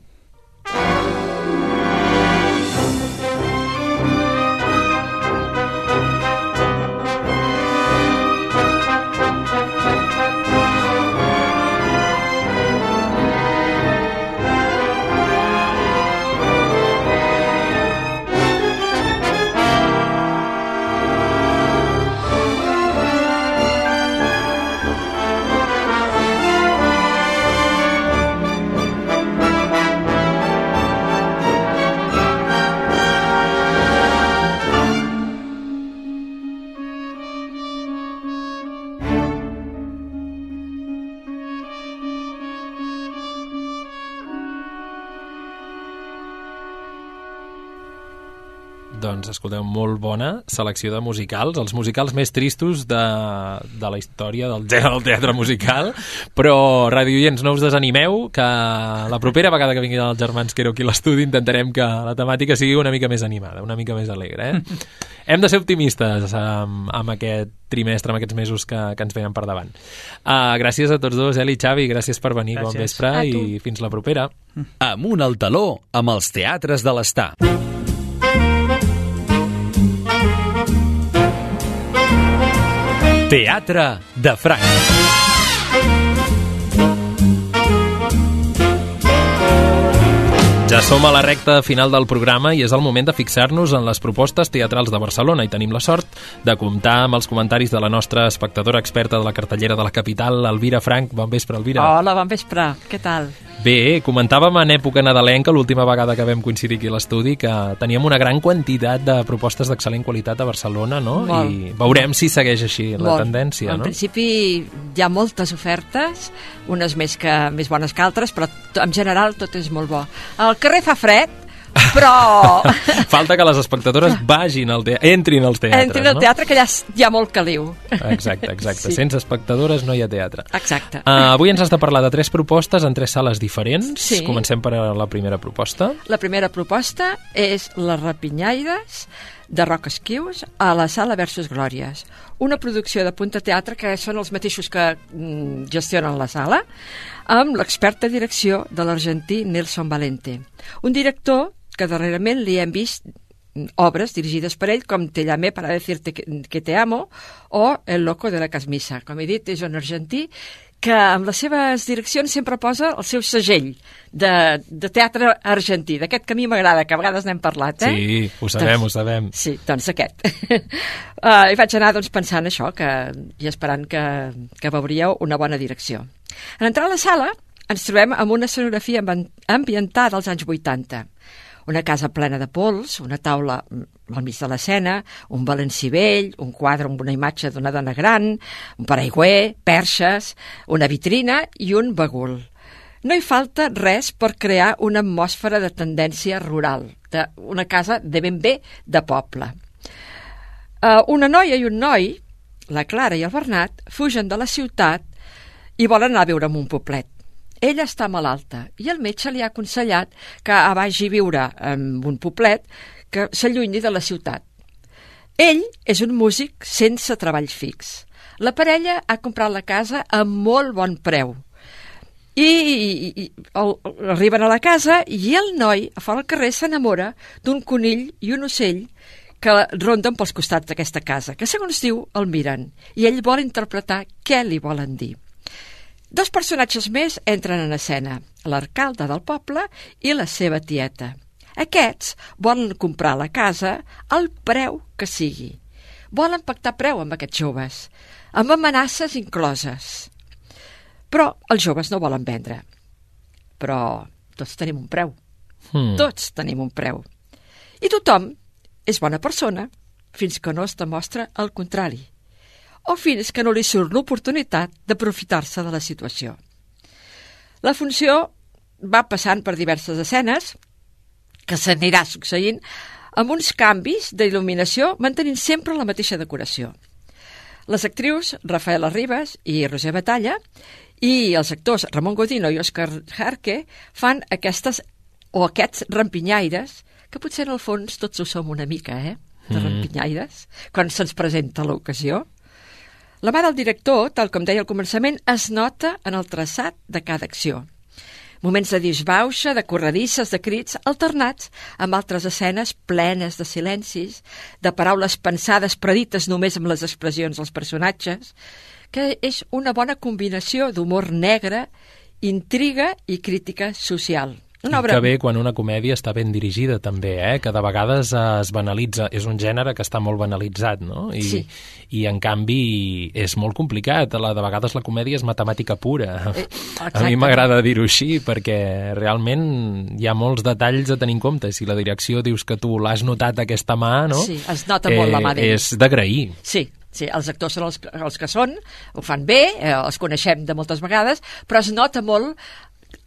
Selecció de musicals, els musicals més tristos de, de la història del, del teatre musical, però radioients, no us desanimeu, que la propera vegada que vinguin els germans Quero aquí a l'estudi intentarem que la temàtica sigui una mica més animada, una mica més alegre. Eh? Hem de ser optimistes amb, amb aquest trimestre, amb aquests mesos que, que ens venen per davant. Uh, gràcies a tots dos, Eli i Xavi, gràcies per venir, gràcies. bon vespre i fins la propera. Amunt al taló, amb els teatres de l'Estar. Teatre de Franc. Ja som a la recta final del programa i és el moment de fixar-nos en les propostes teatrals de Barcelona i tenim la sort de comptar amb els comentaris de la nostra espectadora experta de la cartellera de la capital, Elvira Frank. Bon vespre, Elvira. Hola, bon vespre. Què tal? Bé, comentàvem en època nadalenca, l'última vegada que vam coincidir aquí a l'estudi, que teníem una gran quantitat de propostes d'excel·lent qualitat a Barcelona, no? Molt. I veurem si segueix així la Molt. tendència, en no? principi hi ha moltes ofertes, unes més, que, més bones que altres, però en general tot és molt bo. Al carrer fa fred, però Falta que les espectadores vagin al teatre, entrin als teatres, entrin al no? teatre que allà hi ha molt caliu. Exacte, exacte. Sí. Sense espectadores no hi ha teatre. Exacte. Uh, avui ens has de parlar de tres propostes en tres sales diferents. Sí. Comencem per la primera proposta. La primera proposta és Les Rapinyaires de Roc Esquius a la Sala Versus Glòries. Una producció de Punta Teatre que són els mateixos que mm, gestionen la sala, amb l'experta direcció de l'argentí Nelson Valente. Un director que darrerament li hem vist obres dirigides per ell com Te llamé para decirte que, que te amo o El loco de la casmissa. Com he dit, és un argentí que amb les seves direccions sempre posa el seu segell de, de teatre argentí, d'aquest que a mi m'agrada, que a vegades n'hem parlat, eh? Sí, ho sabem, ho sabem. Sí, doncs aquest. uh, I vaig anar doncs, pensant això, que, i esperant que, que veuríeu una bona direcció. En entrar a la sala ens trobem amb una escenografia ambi- ambientada als anys 80. Una casa plena de pols, una taula al mig de l'escena, un balancí vell, un quadre amb una imatge d'una dona gran, un paraigüer, perxes, una vitrina i un bagul. No hi falta res per crear una atmosfera de tendència rural, d'una casa de ben bé de poble. Uh, una noia i un noi, la Clara i el Bernat, fugen de la ciutat i volen anar a viure en un poblet. Ella està malalta i el metge li ha aconsellat que vagi a viure en un poblet que s'allunyi de la ciutat. Ell és un músic sense treball fix. La parella ha comprat la casa a molt bon preu. I, i, i el, arriben a la casa i el noi, a fora al carrer, s'enamora d'un conill i un ocell que ronden pels costats d'aquesta casa, que segons diu el miren, i ell vol interpretar què li volen dir. Dos personatges més entren en escena, l'arcalde del poble i la seva tieta. Aquests volen comprar la casa al preu que sigui. Volen pactar preu amb aquests joves, amb amenaces incloses. Però els joves no volen vendre. Però tots tenim un preu. Hmm. Tots tenim un preu. I tothom és bona persona fins que no es demostra el contrari o fins que no li surt l'oportunitat d'aprofitar-se de la situació. La funció va passant per diverses escenes que s'anirà succeint amb uns canvis d'il·luminació mantenint sempre la mateixa decoració. Les actrius Rafaela Ribas i Roser Batalla i els actors Ramon Godino i Òscar Jarque fan aquestes o aquests rampinyaires que potser en el fons tots ho som una mica, eh? De Mm. rampinyaires, quan se'ns presenta l'ocasió. La mà del director, tal com deia al començament, es nota en el traçat de cada acció. Moments de disbauxa, de corredisses, de crits, alternats amb altres escenes plenes de silencis, de paraules pensades predites només amb les expressions dels personatges, que és una bona combinació d'humor negre, intriga i crítica social. Una I obra que bé quan una comèdia està ben dirigida també, eh? que de vegades es banalitza, és un gènere que està molt banalitzat, no? I, Sí. i en canvi és molt complicat, la, de vegades la comèdia és matemàtica pura. Eh, a mi m'agrada dir-ho així, perquè realment hi ha molts detalls a tenir en compte. Si la direcció dius que tu l'has notat aquesta mà, no? Sí, es nota molt la mà d'ell. És d'agrair. Sí, sí, els actors són els, els que són, ho fan bé, eh, els coneixem de moltes vegades, però es nota molt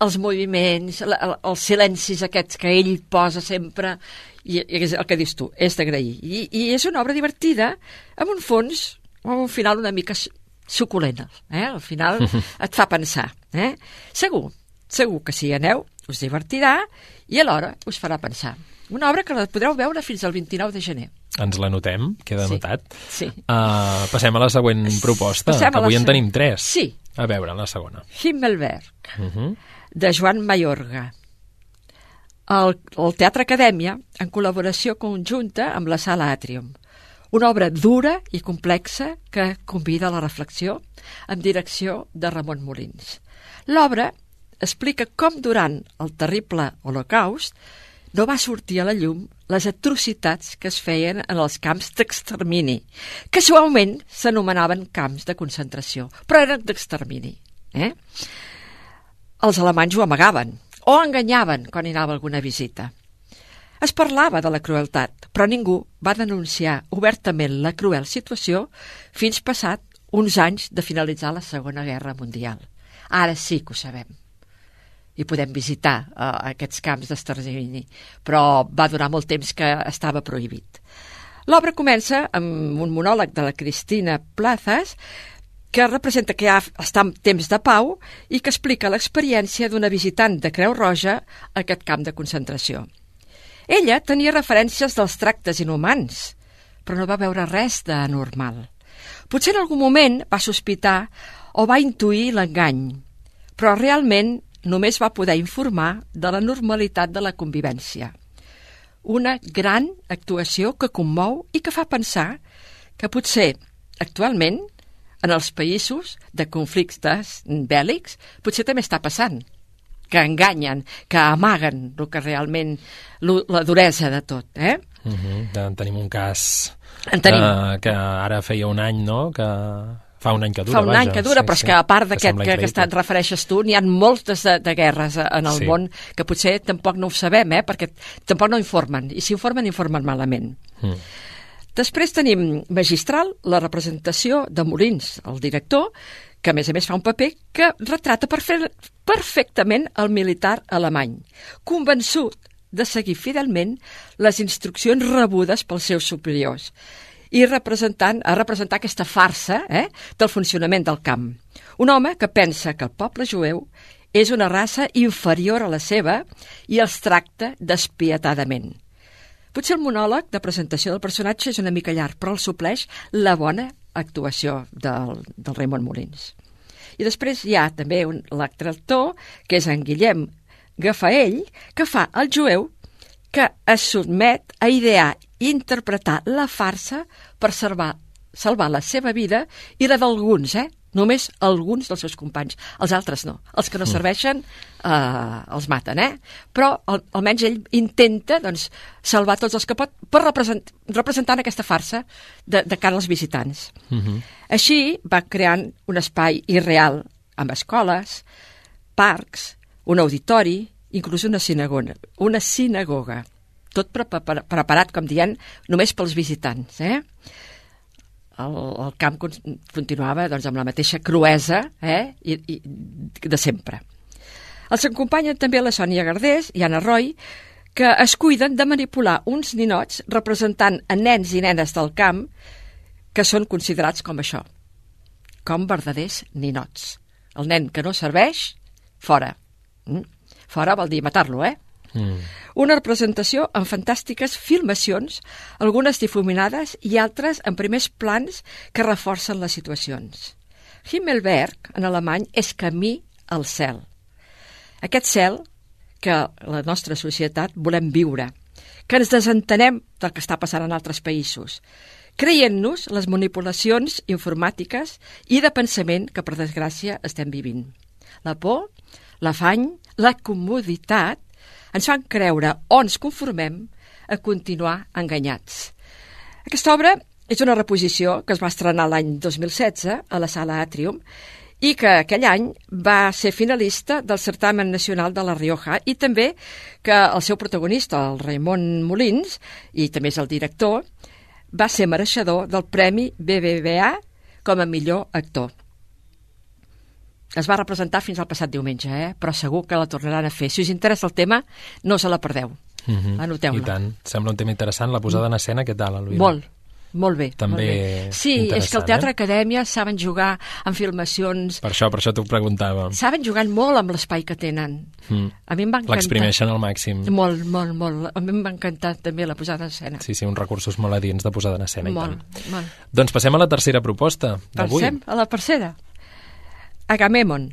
els moviments, la, el- els silencis aquests que ell posa sempre, i, i és el que dius tu, és d'agrair. I, I és una obra divertida, amb un fons, amb un final una mica su- suculent, eh? al final et fa pensar. Eh? Segur, segur que si hi aneu us divertirà i alhora us farà pensar. Una obra que la podreu veure fins al 29 de gener. Ens la notem, queda Sí, notat. sí. Uh, passem a la següent proposta, Passem que la avui en se- tenim tres. Sí. A veure, la segona. Himmelberg. Uh -huh. De Joan Mayorga. El, el Teatre Acadèmia, en col·laboració conjunta amb la Sala Atrium. Una obra dura i complexa que convida a la reflexió amb direcció de Ramon Molins. L'obra explica com durant el terrible Holocaust no va sortir a la llum les atrocitats que es feien en els camps d'extermini, que suaument s'anomenaven camps de concentració, però eren d'extermini. Eh? Els alemanys ho amagaven o enganyaven quan hi anava alguna visita. Es parlava de la crueltat, però ningú va denunciar obertament la cruel situació fins passat uns anys de finalitzar la Segona Guerra Mundial. Ara sí que ho sabem. I podem visitar uh, aquests camps d'extermini, però va durar molt temps que estava prohibit. L'obra comença amb un monòleg de la Cristina Plazas que representa que ja està en temps de pau i que explica l'experiència d'una visitant de Creu Roja a aquest camp de concentració. Ella tenia referències dels tractes inhumans, però no va veure res d'anormal. Potser en algun moment va sospitar o va intuir l'engany, però realment només va poder informar de la normalitat de la convivència. Una gran actuació que commou i que fa pensar que potser, actualment, en els països de conflictes bèl·lics, potser també està passant que enganyen, que amaguen el que realment, la duresa de tot, eh? Uh -huh. En tenim un cas En tenim. eh, que ara feia un any, no?, que fa un any que dura, Fa un vaja. any que dura, sí, però és sí. que a part d'aquest que, que increïble. et refereixes tu, n'hi ha moltes de, de guerres en el Sí. món que potser tampoc no ho sabem, eh? perquè tampoc no informen, i si informen, informen malament. Mm. Després tenim magistral la representació de Molins, el director, que a més a més fa un paper que retrata perfe perfectament el militar alemany, convençut de seguir fidelment les instruccions rebudes pels seus superiors i representant, a representar aquesta farsa eh, del funcionament del camp. Un home que pensa que el poble jueu és una raça inferior a la seva i els tracta despietadament. Potser el monòleg de presentació del personatge és una mica llarg, però el supleix la bona actuació del, del Raimon Molins. I després hi ha també un actor, que és en Guillem Gafaell, que fa el jueu que es sotmet a idear i interpretar la farsa per salvar, salvar la seva vida i la d'alguns, eh? Només alguns dels seus companys. Els altres no. Els que no serveixen eh, els maten, eh? Però al, almenys ell intenta doncs, salvar tots els que pot per represent, representant aquesta farsa de, de cara als visitants. Mhm. Així va creant un espai irreal amb escoles, parcs, un auditori, inclús una sinagoga. Una sinagoga. Tot pre pre preparat, com dient, només pels visitants. Eh? El, el camp con continuava doncs, amb la mateixa cruesa eh? I, i, de sempre. Els acompanyen també la Sònia Gardés i Anna Roy, que es cuiden de manipular uns ninots representant a nens i nenes del camp que són considerats com això, com verdaders ninots. El nen que no serveix, fora. Mm? Fora vol dir matar-lo, eh? Mm. Una representació amb fantàstiques filmacions, algunes difuminades i altres en primers plans que reforcen les situacions. Himmelberg, en alemany, és camí al cel. Aquest cel que la nostra societat volem viure, que ens desentenem del que està passant en altres països, creient-nos les manipulacions informàtiques i de pensament que, per desgràcia, estem vivint. La por, l'afany, la comoditat ens fan creure o ens conformem a continuar enganyats. Aquesta obra és una reposició que es va estrenar l'any 2016 a la Sala Atrium i que aquell any va ser finalista del certamen nacional de La Rioja i també que el seu protagonista, el Raimon Molins, i també és el director, va ser mereixedor del Premi BBVA com a millor actor. Es va representar fins al passat diumenge, eh? però segur que la tornaran a fer. Si us interessa el tema, no se la perdeu. Mm -hmm. Anoteu-la. I tant. Sembla un tema interessant. La posada en escena, què tal, Elvira? Molt, molt bé. També molt bé. Sí, és que el Teatre eh? Acadèmia saben jugar amb filmacions, Per això, per això t'ho preguntava. saben jugar molt amb l'espai que tenen. Mm. A mi em va encantar. L'exprimeixen al màxim. Molt, molt, molt. A mi em va encantar també la posada en escena. Sí, sí, uns recursos molt adients de posada en escena, molt, i tant. molt. Doncs passem a la tercera proposta d'avui. Passem a la tercera. Agamemon,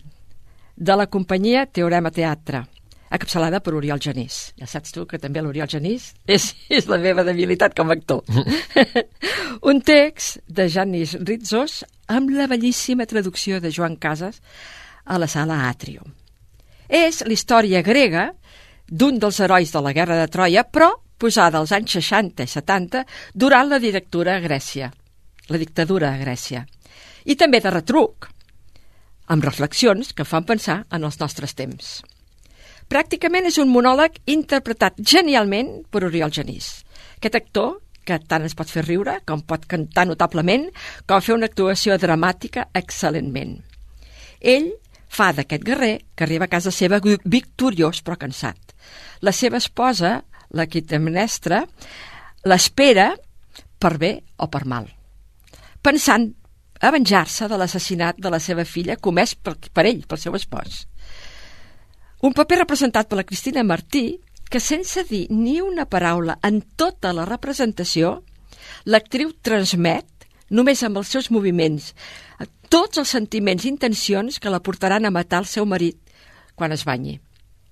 de la companyia Teorema Teatre, encapçalada per Oriol Genís. Ja saps tu que també l'Oriol Genís és, és la meva debilitat com a actor. Un text de Janis Ritzos amb la bellíssima traducció de Joan Casas a la sala Atrium. És la història grega d'un dels herois de la Guerra de Troia, però posada als anys 60 i 70 durant la dictadura a Grècia, la dictadura a Grècia. I també de retruc, amb reflexions que fan pensar en els nostres temps. Pràcticament és un monòleg interpretat genialment per Oriol Genís. Aquest actor, que tant ens pot fer riure, com pot cantar notablement, com fer una actuació dramàtica excel·lentment. Ell fa d'aquest guerrer que arriba a casa seva victoriós però cansat. La seva esposa, la Quitemnestra, l'espera per bé o per mal, pensant a venjar-se de l'assassinat de la seva filla comès per, per ell, pel seu espòs. Un paper representat per la Cristina Martí que sense dir ni una paraula en tota la representació, l'actriu transmet, només amb els seus moviments, tots els sentiments i intencions que la portaran a matar el seu marit quan es banyi.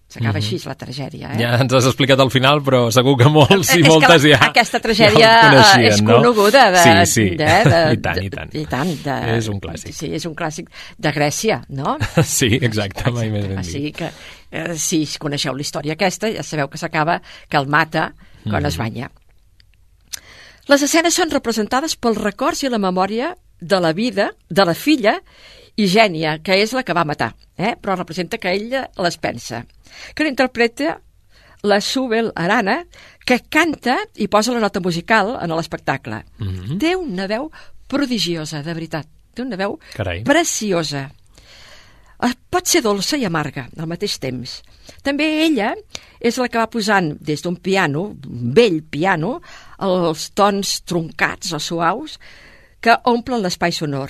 S'acaba Mhm. així la tragèdia, eh? Ja ens has explicat al final, però segur que molts i És moltes ja... Aquesta tragèdia ja eh, és coneguda. De, Sí, sí, de, de, i tant, i tant. I tant de, És un clàssic. Sí, és un clàssic de Grècia, no? Sí, exacte, mai més ben O dit. sigui que, eh, si coneixeu la història aquesta, ja sabeu que s'acaba que el mata quan Mhm. es banya. Les escenes són representades pels records i la memòria de la vida de la filla Igènia, que és la que va matar, eh? però representa que ella les pensa. Que l'interpreta la Subel Arana, que canta i posa la nota musical en l'espectacle. Mhm. Té una veu prodigiosa, de veritat. Té una veu Carai. preciosa. Eh, Pot ser dolça i amarga al mateix temps. També ella és la que va posant des d'un piano, un vell piano, els tons troncats o suaus que omplen l'espai sonor.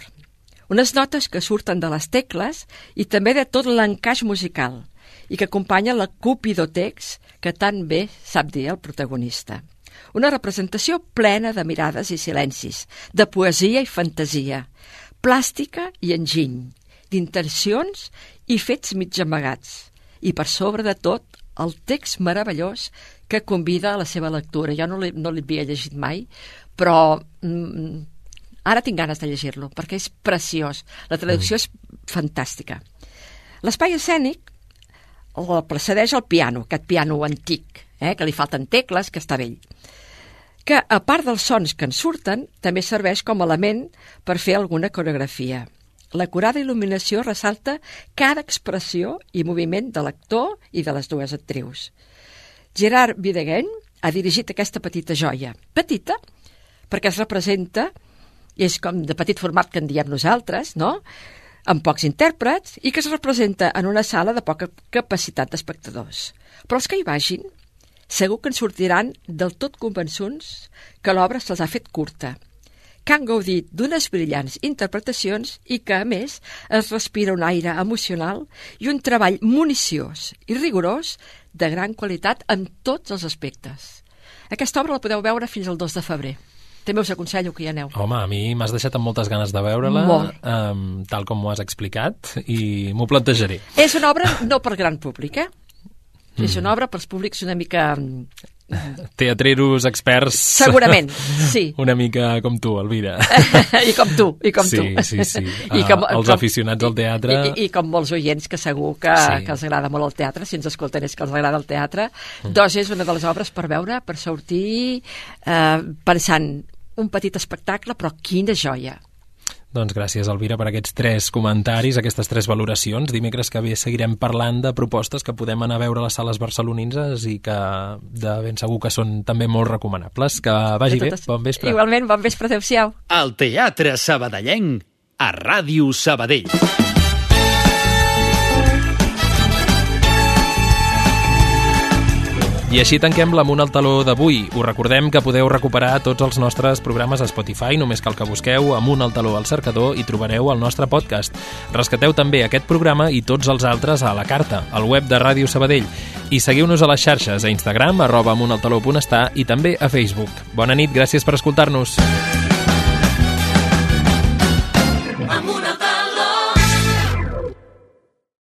Unes notes que surten de les tecles i també de tot l'encaix musical i que acompanya la cupido text que tan bé sap dir el protagonista. Una representació plena de mirades i silencis, de poesia i fantasia, plàstica i enginy, d'intencions i fets mig amagats. I per sobre de tot, el text meravellós que convida a la seva lectura. Jo no l'he no l'havia llegit mai, però mm, ara tinc ganes de llegir-lo, perquè és preciós. La traducció mm. és fantàstica. L'espai escènic el precedeix el piano, aquest piano antic, eh, que li falten tecles, que està vell que, a part dels sons que en surten, també serveix com a element per fer alguna coreografia. L'acurada il·luminació ressalta cada expressió i moviment de l'actor i de les dues actrius. Gerard Videgain ha dirigit aquesta petita joia. Petita, perquè es representa, i és com de petit format que en diem nosaltres, no?, amb pocs intèrprets, i que es representa en una sala de poca capacitat d'espectadors. Però els que hi vagin segur que en sortiran del tot convençuts que l'obra se'ls ha fet curta, que han gaudit d'unes brillants interpretacions i que, a més, es respira un aire emocional i un treball municiós i rigorós de gran qualitat en tots els aspectes. Aquesta obra la podeu veure fins al 2 de febrer. També us aconsello que hi aneu. Home, a mi m'has deixat amb moltes ganes de veure-la, um, tal com m'ho has explicat, i m'ho plantejaré. És una obra no per gran públic, eh? Mm. És una obra pels públics una mica... Teatreros experts... Segurament, sí. Una mica com tu, Elvira. I com tu, i com sí, tu. Sí, sí, I com, uh, els com, aficionats al teatre... I, i, I com molts oients que segur que, sí. que els agrada molt el teatre, si ens escolten és que els agrada el teatre. Mm. Dos és una de les obres per veure, per sortir eh, pensant un petit espectacle, però quina joia. Doncs gràcies, Elvira, per aquests tres comentaris, aquestes tres valoracions. Dimecres que ve seguirem parlant de propostes que podem anar a veure a les sales barceloninses i que de ben segur que són també molt recomanables. Que vagi bé, bon vespre. Igualment, bon vespre, adeu-siau. El Teatre Sabadellenc, a Ràdio Sabadell. I així tanquem l'Amunt al Taló d'avui. Us recordem que podeu recuperar tots els nostres programes a Spotify, només cal que busqueu Amunt al Taló al cercador i trobareu el nostre podcast. Rescateu també aquest programa i tots els altres a la carta, al web de Ràdio Sabadell. I seguiu-nos a les xarxes, a Instagram, arroba amuntaltaló.està i també a Facebook. Bona nit, gràcies per escoltar-nos.